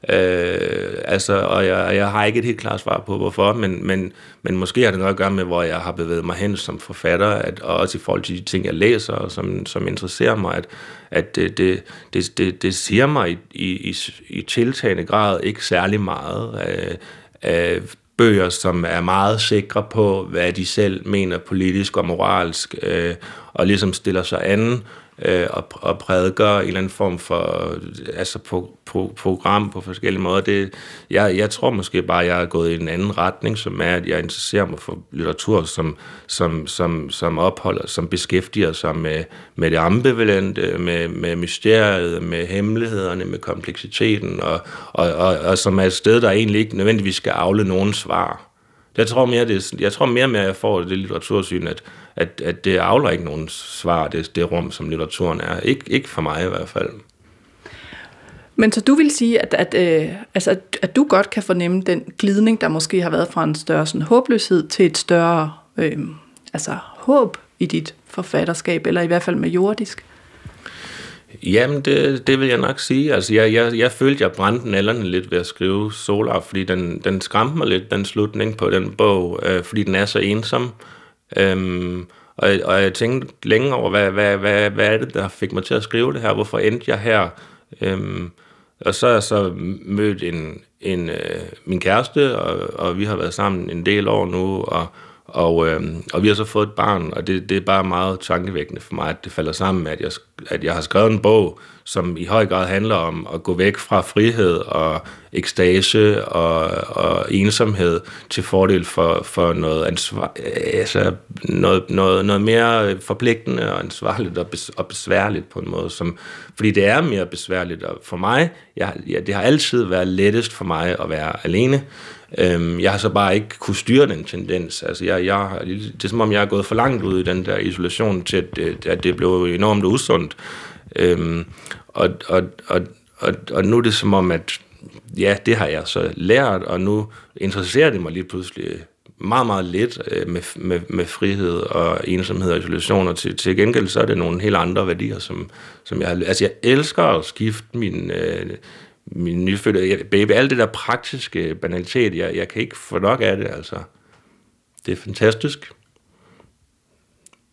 Øh, altså, og jeg, jeg har ikke et helt klart svar på, hvorfor, men, men, men måske har det noget at gøre med, hvor jeg har bevæget mig hen som forfatter, at, og også i forhold til de ting, jeg læser, og som, som interesserer mig, at, at det, det, det, det, det siger mig i, i, i tiltagende grad ikke særlig meget Øh, øh, bøger, som er meget sikre på, hvad de selv mener politisk og moralsk, øh, og ligesom stiller sig anden øh, og, og prædiker en eller anden form for altså på, på, program på forskellige måder. Det, jeg, jeg tror måske bare, at jeg er gået i en anden retning, som er, at jeg interesserer mig for litteratur, som, som, som, som opholder, som beskæftiger sig med, med det ambivalente, med, med mysteriet, med hemmelighederne, med kompleksiteten, og, og, og, og som er et sted, der egentlig ikke nødvendigvis skal afle nogen svar. Jeg tror mere, det, jeg tror mere med, at jeg får det litteratursyn, at, at, at det afler ikke nogen svar, det, det rum, som litteraturen er. Ik, ikke for mig i hvert fald. Men så du vil sige, at, at, øh, altså, at, at du godt kan fornemme den glidning, der måske har været fra en større sådan, håbløshed til et større øh, altså, håb i dit forfatterskab, eller i hvert fald med jordisk? Jamen, det, det vil jeg nok sige. Altså, jeg, jeg, jeg følte, jeg brændte nallerne lidt ved at skrive Solar, fordi den, den skræmte mig lidt, den slutning på den bog, øh, fordi den er så ensom. Øhm, og, og jeg tænkte længe over, hvad, hvad, hvad, hvad er det, der fik mig til at skrive det her? Hvorfor endte jeg her? Øhm, og så har jeg så mødt en, en, øh, min kæreste, og, og vi har været sammen en del år nu, og, og, øh, og vi har så fået et barn, og det, det er bare meget tankevækkende for mig, at det falder sammen med, at jeg, at jeg har skrevet en bog, som i høj grad handler om at gå væk fra frihed og ekstase og, og ensomhed til fordel for, for noget, ansvar, altså noget, noget, noget mere forpligtende og ansvarligt og, bes, og besværligt på en måde. Som, fordi det er mere besværligt og for mig. Jeg, ja, det har altid været lettest for mig at være alene. Øhm, jeg har så bare ikke kunne styre den tendens. Altså, jeg, jeg, det er som om, jeg er gået for langt ud i den der isolation til, at, at det blev enormt usundt. Øhm, og, og, og, og, og nu er det som om, at ja, det har jeg så lært, og nu interesserer det mig lige pludselig meget, meget lidt øh, med, med, med frihed og ensomhed og isolation, og til, til gengæld så er det nogle helt andre værdier, som, som jeg har... Altså, jeg elsker at skifte min... Øh, min nyfødte baby, alt det der praktiske banalitet, jeg, jeg kan ikke få nok af det, altså. Det er fantastisk.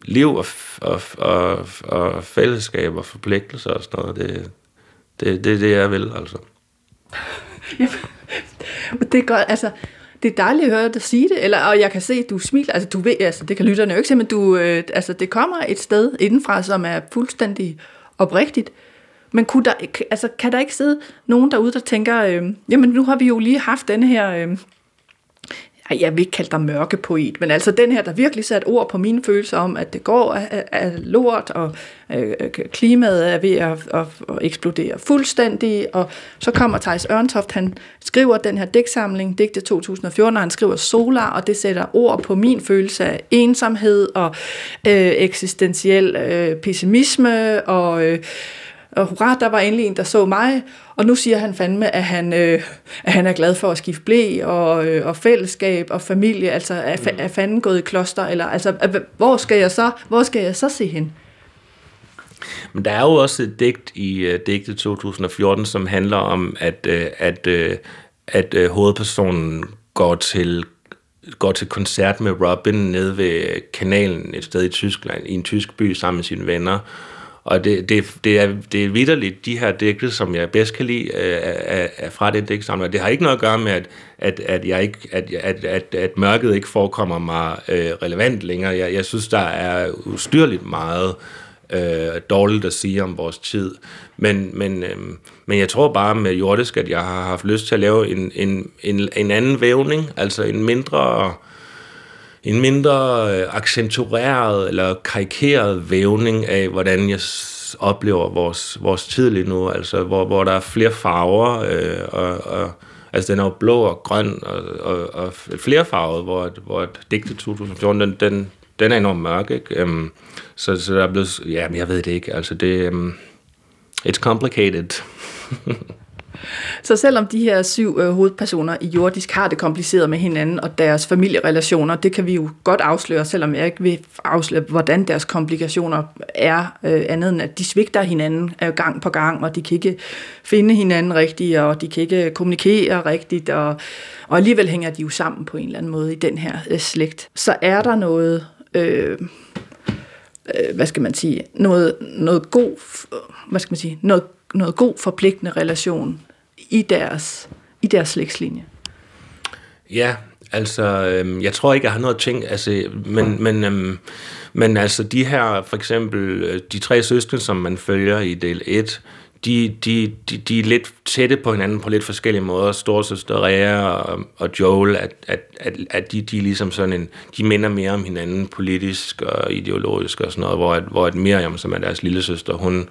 Liv og, og, og, og fællesskab og forpligtelser og sådan noget, det, det, det er det, jeg vil, altså. det er godt, altså, det er dejligt at høre dig sige det, eller, og jeg kan se, at du smiler, altså du ved, altså det kan lytterne jo ikke se, men du, øh, altså det kommer et sted indenfra, som er fuldstændig oprigtigt. Men kunne der, altså, kan der ikke sidde nogen derude, der tænker, øh, jamen nu har vi jo lige haft den her... Øh, jeg vil ikke kalde dig mørke poet, men altså den her, der virkelig satte ord på mine følelser om, at det går af, af lort, og øh, øh, klimaet er ved at, at, at eksplodere fuldstændig, og så kommer Thijs Ørntoft, han skriver den her digtsamling, digte 2014, og han skriver Solar, og det sætter ord på min følelse af ensomhed, og øh, eksistentiel øh, pessimisme, og... Øh, og hurra, der var endelig en, der så mig, og nu siger han fandme, at han, øh, at han er glad for at skifte blæ og, øh, og fællesskab og familie, altså er, mm. er fanden gået i kloster, eller altså, hvor skal jeg så, hvor skal jeg så se hen? Men der er jo også et digt i uh, digtet 2014, som handler om, at, uh, at, uh, at uh, hovedpersonen går til går til koncert med Robin nede ved kanalen et sted i Tyskland, i en tysk by sammen med sine venner, og det, det, det, er, det er vidderligt de her digte, som jeg bedst kan lide øh, er, er fra det digtsamling. Det har ikke noget at gøre med, at, at, at, jeg ikke, at, at, at, at mørket ikke forekommer mig øh, relevant længere. Jeg, jeg synes, der er ustyrligt meget øh, dårligt at sige om vores tid. Men, men, øh, men jeg tror bare med jordisk, at jeg har haft lyst til at lave en, en, en, en anden vævning, altså en mindre en mindre accentureret accentueret eller karikeret vævning af, hvordan jeg oplever vores, vores tid lige nu, altså hvor, hvor der er flere farver, øh, og, og altså den er jo blå og grøn og, og, og flere farver, hvor, hvor digtet 2014, den, den, den er enormt mørk, ikke? Um, så, så der er blevet, ja, men jeg ved det ikke, altså det, um, it's complicated. Så selvom de her syv øh, hovedpersoner i jordisk har det kompliceret med hinanden og deres familierelationer, det kan vi jo godt afsløre, selvom jeg ikke vil afsløre, hvordan deres komplikationer er, øh, andet end at de svigter hinanden øh, gang på gang, og de kan ikke finde hinanden rigtigt, og de kan ikke kommunikere rigtigt, og, og alligevel hænger de jo sammen på en eller anden måde i den her øh, slægt. Så er der noget... Øh, øh, hvad skal man sige, noget, noget god, hvad skal man sige, noget, noget god forpligtende relation i deres, i deres slægtslinje. Ja, altså, øhm, jeg tror ikke, jeg har noget ting, altså, men, men, øhm, men altså, de her, for eksempel, øh, de tre søskende, som man følger i del 1, de, de, de, de er lidt tætte på hinanden på lidt forskellige måder. Storsøster Rea og, og Joel, at, at, at, at de, de er ligesom sådan en, de minder mere om hinanden politisk og ideologisk og sådan noget, hvor, at, hvor at Miriam, som er deres lille søster, hun,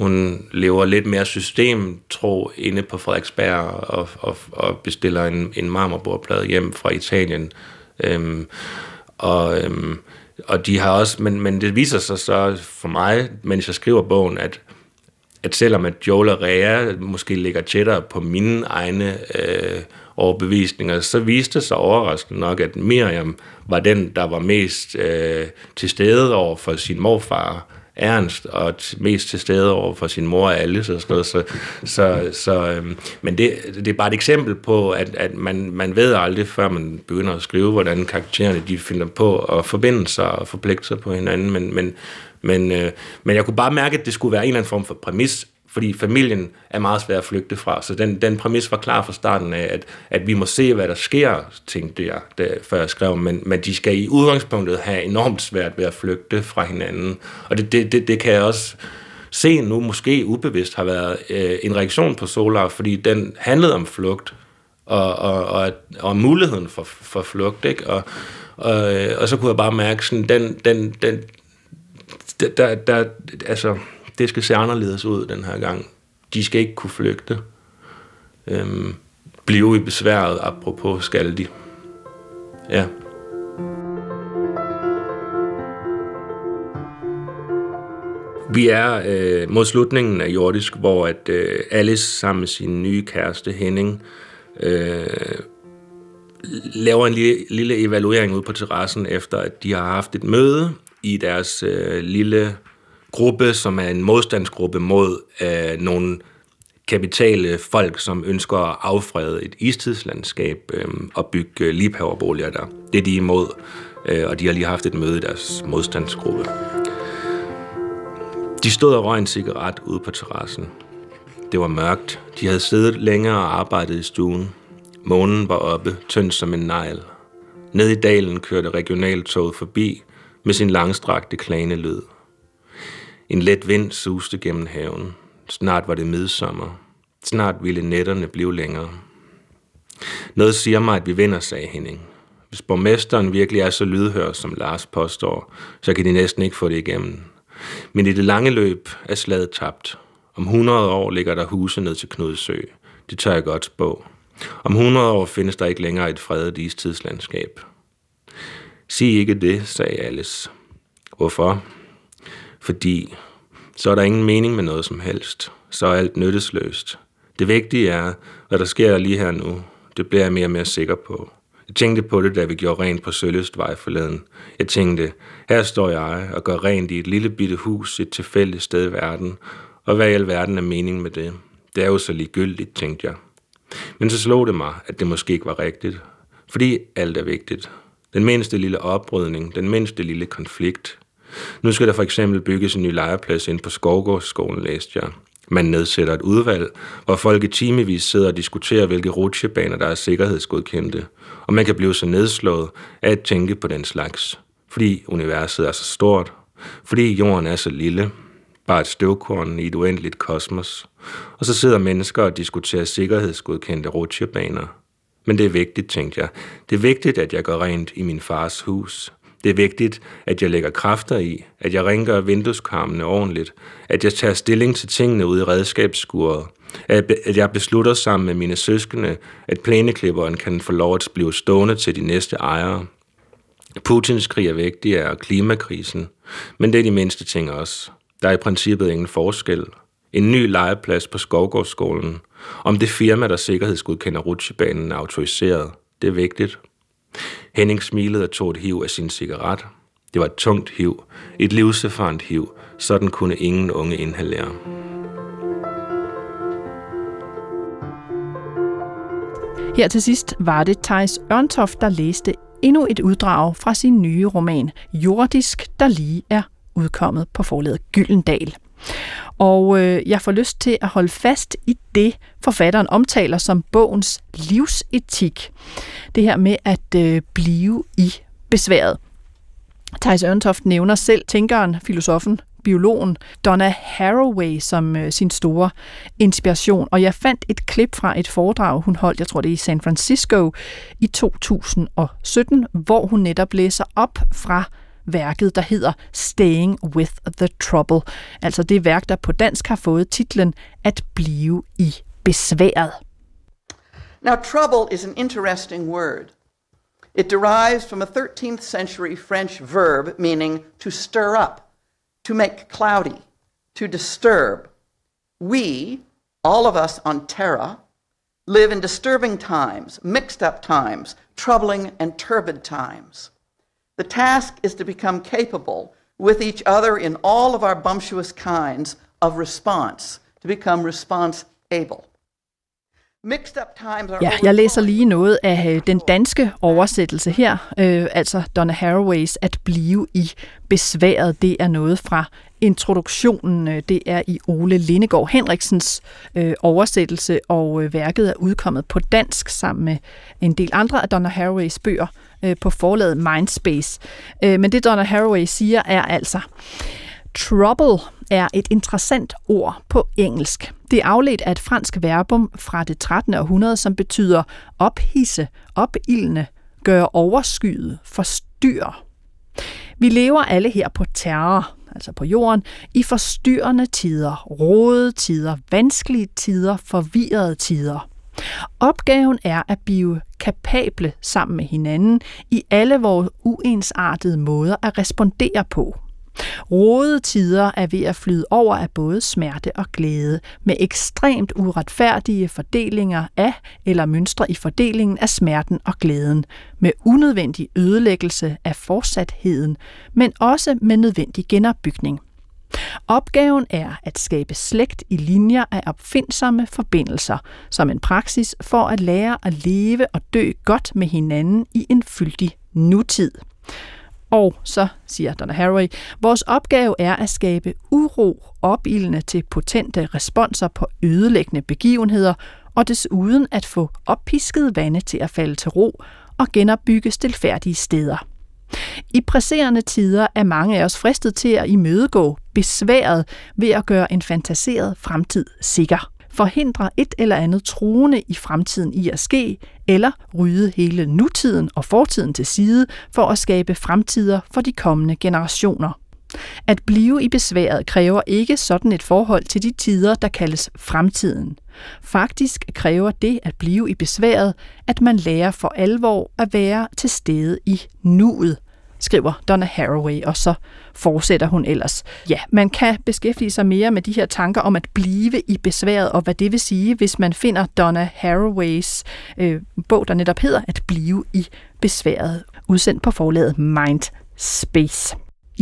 hun lever lidt mere systemtro inde på Frederiksberg og, og, og bestiller en, en marmorbordplade hjem fra Italien. Øhm, og, øhm, og de har også, men, men det viser sig så for mig, mens jeg skriver bogen, at, at selvom at Joel og Rea måske ligger tættere på mine egne øh, overbevisninger, så viste det sig overraskende nok, at Miriam var den, der var mest øh, til stede over for sin morfar, Ernst, og mest til stede over for sin mor alle så sådan noget. Så, så, så, øhm, men det, det er bare et eksempel på, at, at man, man ved aldrig, før man begynder at skrive, hvordan karaktererne de finder på at forbinde sig og forpligte sig på hinanden. Men, men, men, øh, men jeg kunne bare mærke, at det skulle være en eller anden form for præmis, fordi familien er meget svær at flygte fra. Så den, den præmis var klar fra starten af, at, at vi må se, hvad der sker, tænkte jeg, da, før jeg skrev, men, men de skal i udgangspunktet have enormt svært ved at flygte fra hinanden. Og det, det, det, det kan jeg også se nu måske ubevidst har været øh, en reaktion på Solar, fordi den handlede om flugt, og, og, og, og muligheden for, for flugt, ikke? Og, og, øh, og så kunne jeg bare mærke sådan, den, den, den, der, der, altså, det skal se anderledes ud den her gang. De skal ikke kunne flygte. Øhm, blive i besværet, apropos skal de. Ja. Vi er øh, mod slutningen af Jordisk, hvor at øh, Alice sammen med sin nye kæreste Henning øh, laver en lille, lille evaluering ud på terrassen, efter at de har haft et møde i deres øh, lille gruppe, som er en modstandsgruppe mod øh, nogle kapitale folk, som ønsker at affrede et istidslandskab øh, og bygge øh, liebhaverboliger der. Det er de imod, øh, og de har lige haft et møde i deres modstandsgruppe. De stod og røg en cigaret ude på terrassen. Det var mørkt. De havde siddet længere og arbejdet i stuen. Månen var oppe, tynd som en negl. Ned i dalen kørte regionaltoget forbi med sin langstrakte klane lyd. En let vind suste gennem haven. Snart var det midsommer. Snart ville nætterne blive længere. Noget siger mig, at vi vinder, sagde Henning. Hvis borgmesteren virkelig er så lydhør, som Lars påstår, så kan de næsten ikke få det igennem. Men i det lange løb er slaget tabt. Om 100 år ligger der huse ned til Knudsø. Det tør jeg godt spå. Om 100 år findes der ikke længere et fredet istidslandskab. Sig ikke det, sagde Alice. Hvorfor? Fordi så er der ingen mening med noget som helst. Så er alt nyttesløst. Det vigtige er, hvad der sker lige her nu. Det bliver jeg mere og mere sikker på. Jeg tænkte på det, da vi gjorde rent på Søløstvej forleden. Jeg tænkte, her står jeg og gør rent i et lille bitte hus et tilfældigt sted i verden, og hvad i alverden er meningen med det? Det er jo så ligegyldigt, tænkte jeg. Men så slog det mig, at det måske ikke var rigtigt. Fordi alt er vigtigt. Den mindste lille oprydning, den mindste lille konflikt, nu skal der for eksempel bygges en ny legeplads ind på Skovgårdsskolen, læste jeg. Man nedsætter et udvalg, hvor folk i timevis sidder og diskuterer, hvilke rutsjebaner, der er sikkerhedsgodkendte. Og man kan blive så nedslået af at tænke på den slags. Fordi universet er så stort. Fordi jorden er så lille. Bare et støvkorn i et uendeligt kosmos. Og så sidder mennesker og diskuterer sikkerhedsgodkendte rutsjebaner. Men det er vigtigt, tænkte jeg. Det er vigtigt, at jeg går rent i min fars hus. Det er vigtigt, at jeg lægger kræfter i, at jeg ringer vindueskarmene ordentligt, at jeg tager stilling til tingene ude i redskabsskuret, at jeg beslutter sammen med mine søskende, at plæneklipperen kan få lov at blive stående til de næste ejere. Putins krig er vigtig, og klimakrisen, men det er de mindste ting også. Der er i princippet ingen forskel. En ny legeplads på Skovgårdsskolen. Om det firma, der sikkerhedsgodkender rutsjebanen, er autoriseret. Det er vigtigt. Henning smilede og tog et hiv af sin cigaret. Det var et tungt hiv. Et livserfarent hiv. Sådan kunne ingen unge inhalere. Her til sidst var det Thijs Ørntoft, der læste endnu et uddrag fra sin nye roman Jordisk, der lige er udkommet på forlaget Gyldendal. Og øh, jeg får lyst til at holde fast i det, forfatteren omtaler som bogens livsetik. Det her med at øh, blive i besværet. Thijs Ørntoft nævner selv tænkeren, filosofen biologen Donna Haraway som øh, sin store inspiration. Og jeg fandt et klip fra et foredrag, hun holdt, jeg tror det er i San Francisco i 2017, hvor hun netop læser op fra værket, der hedder Staying with the Trouble. Altså det værk, der på dansk har fået titlen At blive i besværet. Now trouble is an interesting word. It derives from a 13th century French verb meaning to stir up. to make cloudy, to disturb. We, all of us on Terra, live in disturbing times, mixed up times, troubling and turbid times. The task is to become capable with each other in all of our bumptious kinds of response, to become response able. Ja, jeg læser lige noget af øh, den danske oversættelse her, øh, altså Donna Haraways At blive i besværet. Det er noget fra introduktionen. Øh, det er i Ole Lindegård Henriksens øh, oversættelse, og øh, værket er udkommet på dansk sammen med en del andre af Donna Haraways bøger øh, på forlaget Mindspace. Øh, men det Donna Haraway siger er altså, Trouble er et interessant ord på engelsk. Det er afledt af et fransk verbum fra det 13. århundrede, som betyder ophisse, opildne, gøre overskyet, forstyrre. Vi lever alle her på terror, altså på jorden, i forstyrrende tider, råde tider, vanskelige tider, forvirrede tider. Opgaven er at blive kapable sammen med hinanden i alle vores uensartede måder at respondere på. Rode tider er ved at flyde over af både smerte og glæde, med ekstremt uretfærdige fordelinger af eller mønstre i fordelingen af smerten og glæden, med unødvendig ødelæggelse af fortsatheden, men også med nødvendig genopbygning. Opgaven er at skabe slægt i linjer af opfindsomme forbindelser, som en praksis for at lære at leve og dø godt med hinanden i en fyldig nutid. Og så, siger Donna Haraway, vores opgave er at skabe uro opildende til potente responser på ødelæggende begivenheder, og desuden at få oppisket vande til at falde til ro og genopbygge stilfærdige steder. I presserende tider er mange af os fristet til at imødegå besværet ved at gøre en fantaseret fremtid sikker forhindre et eller andet truende i fremtiden i at ske, eller rydde hele nutiden og fortiden til side for at skabe fremtider for de kommende generationer. At blive i besværet kræver ikke sådan et forhold til de tider, der kaldes fremtiden. Faktisk kræver det at blive i besværet, at man lærer for alvor at være til stede i nuet, skriver Donna Haraway, og så fortsætter hun ellers. Ja, man kan beskæftige sig mere med de her tanker om at blive i besværet, og hvad det vil sige, hvis man finder Donna Haraways øh, bog, der netop hedder At blive i besværet, udsendt på forlaget Mind Space.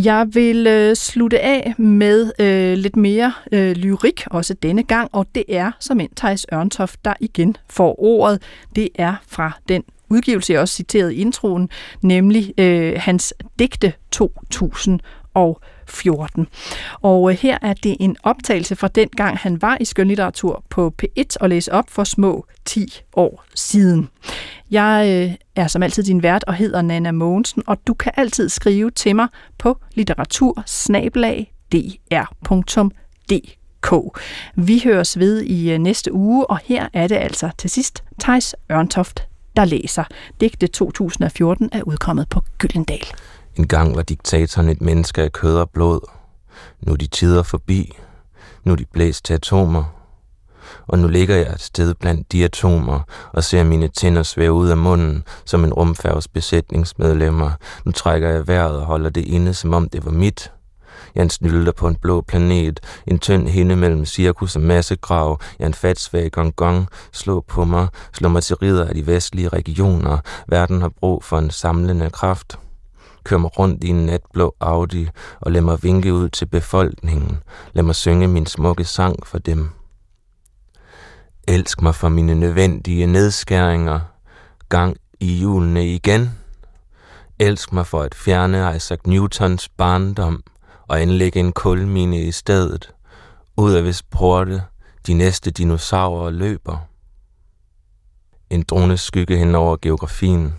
Jeg vil øh, slutte af med øh, lidt mere øh, lyrik også denne gang, og det er som en Thijs Ørntoft, der igen får ordet. Det er fra den udgivelse, jeg også citeret i introen, nemlig øh, hans digte 2014. Og øh, her er det en optagelse fra den gang, han var i skønlitteratur på P1 og læste op for små 10 år siden. Jeg øh, er som altid din vært og hedder Nana Mogensen, og du kan altid skrive til mig på litteratursnabelag.dr.dk. Vi høres ved i øh, næste uge, og her er det altså til sidst Tejs Ørntoft der læser. Digte 2014 er udkommet på Gyldendal. En gang var diktatoren et menneske af kød og blod. Nu er de tider forbi. Nu er de blæst til atomer. Og nu ligger jeg et sted blandt de atomer og ser mine tænder svæve ud af munden som en rumfærges besætningsmedlemmer. Nu trækker jeg vejret og holder det inde, som om det var mit. Jeg er en snylder på en blå planet, en tynd hinde mellem cirkus og massegrav. Jeg er en fatsvag gong gong, slå på mig, slå mig til ridder af de vestlige regioner. Verden har brug for en samlende kraft. Kør mig rundt i en natblå Audi og lad mig vinke ud til befolkningen. Lad mig synge min smukke sang for dem. Elsk mig for mine nødvendige nedskæringer. Gang i julene igen. Elsk mig for at fjerne Isaac Newtons barndom og anlægge en kulmine i stedet. Ud af hvis porte de næste dinosaurer løber. En drone skygge hen over geografien.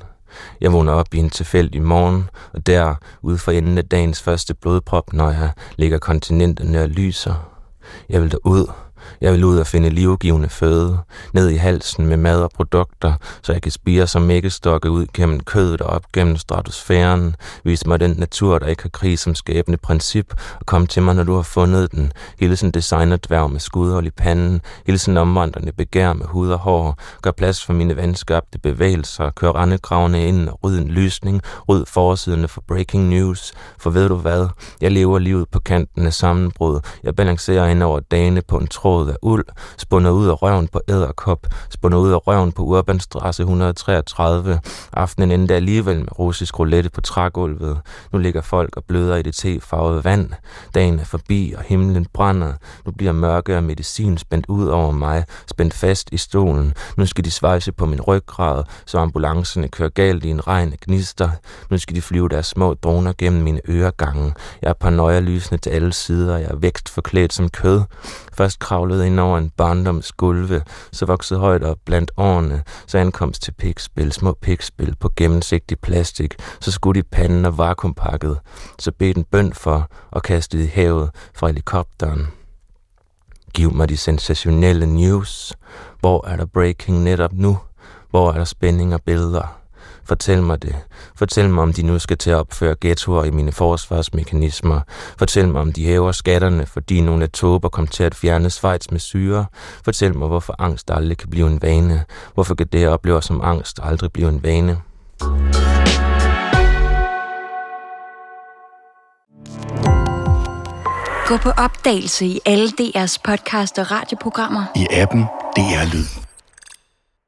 Jeg vågner op i en tilfældig morgen, og der, ude for enden af dagens første blodprop, når jeg ligger kontinenterne og lyser. Jeg vil derud, jeg vil ud og finde livgivende føde, ned i halsen med mad og produkter, så jeg kan spire som mækkestokke ud gennem kødet og op gennem stratosfæren. vise mig den natur, der ikke har krig som skæbne princip, og kom til mig, når du har fundet den. Hilsen designerdværg med skudhold i panden, hilsen omvandrende begær med hud og hår, gør plads for mine vandskabte bevægelser, kør rendekravene ind og ryd en lysning, ryd forsiderne for breaking news. For ved du hvad? Jeg lever livet på kanten af sammenbrud. Jeg balancerer ind over dagene på en tråd tråd af uld, spundet ud af røven på æderkop, spundet ud af røven på Urbanstrasse 133. Aftenen endte alligevel med russisk roulette på trægulvet. Nu ligger folk og bløder i det tefarvede vand. Dagen er forbi, og himlen brænder. Nu bliver mørke og medicin spændt ud over mig, spændt fast i stolen. Nu skal de svejse på min ryggrad, så ambulancerne kører galt i en regn af gnister. Nu skal de flyve deres små droner gennem mine øregange. Jeg er paranoia lysende til alle sider, jeg er vækst forklædt som kød. Først kravlede ind over en barndoms gulve, så voksede højt op blandt årene, så ankomst til pikspil, små pikspil på gennemsigtig plastik, så skudt i panden og vakuumpakket, så bed en bøn for og kastede i havet fra helikopteren. Giv mig de sensationelle news. Hvor er der breaking netop nu? Hvor er der spænding og billeder? Fortæl mig det. Fortæl mig, om de nu skal til at opføre ghettoer i mine forsvarsmekanismer. Fortæl mig, om de hæver skatterne, fordi nogle atober kom til at fjerne Schweiz med syre. Fortæl mig, hvorfor angst aldrig kan blive en vane. Hvorfor kan det, jeg oplever som angst, aldrig blive en vane. Gå på opdagelse i alle DR's podcast og radioprogrammer. I appen DR Lyd.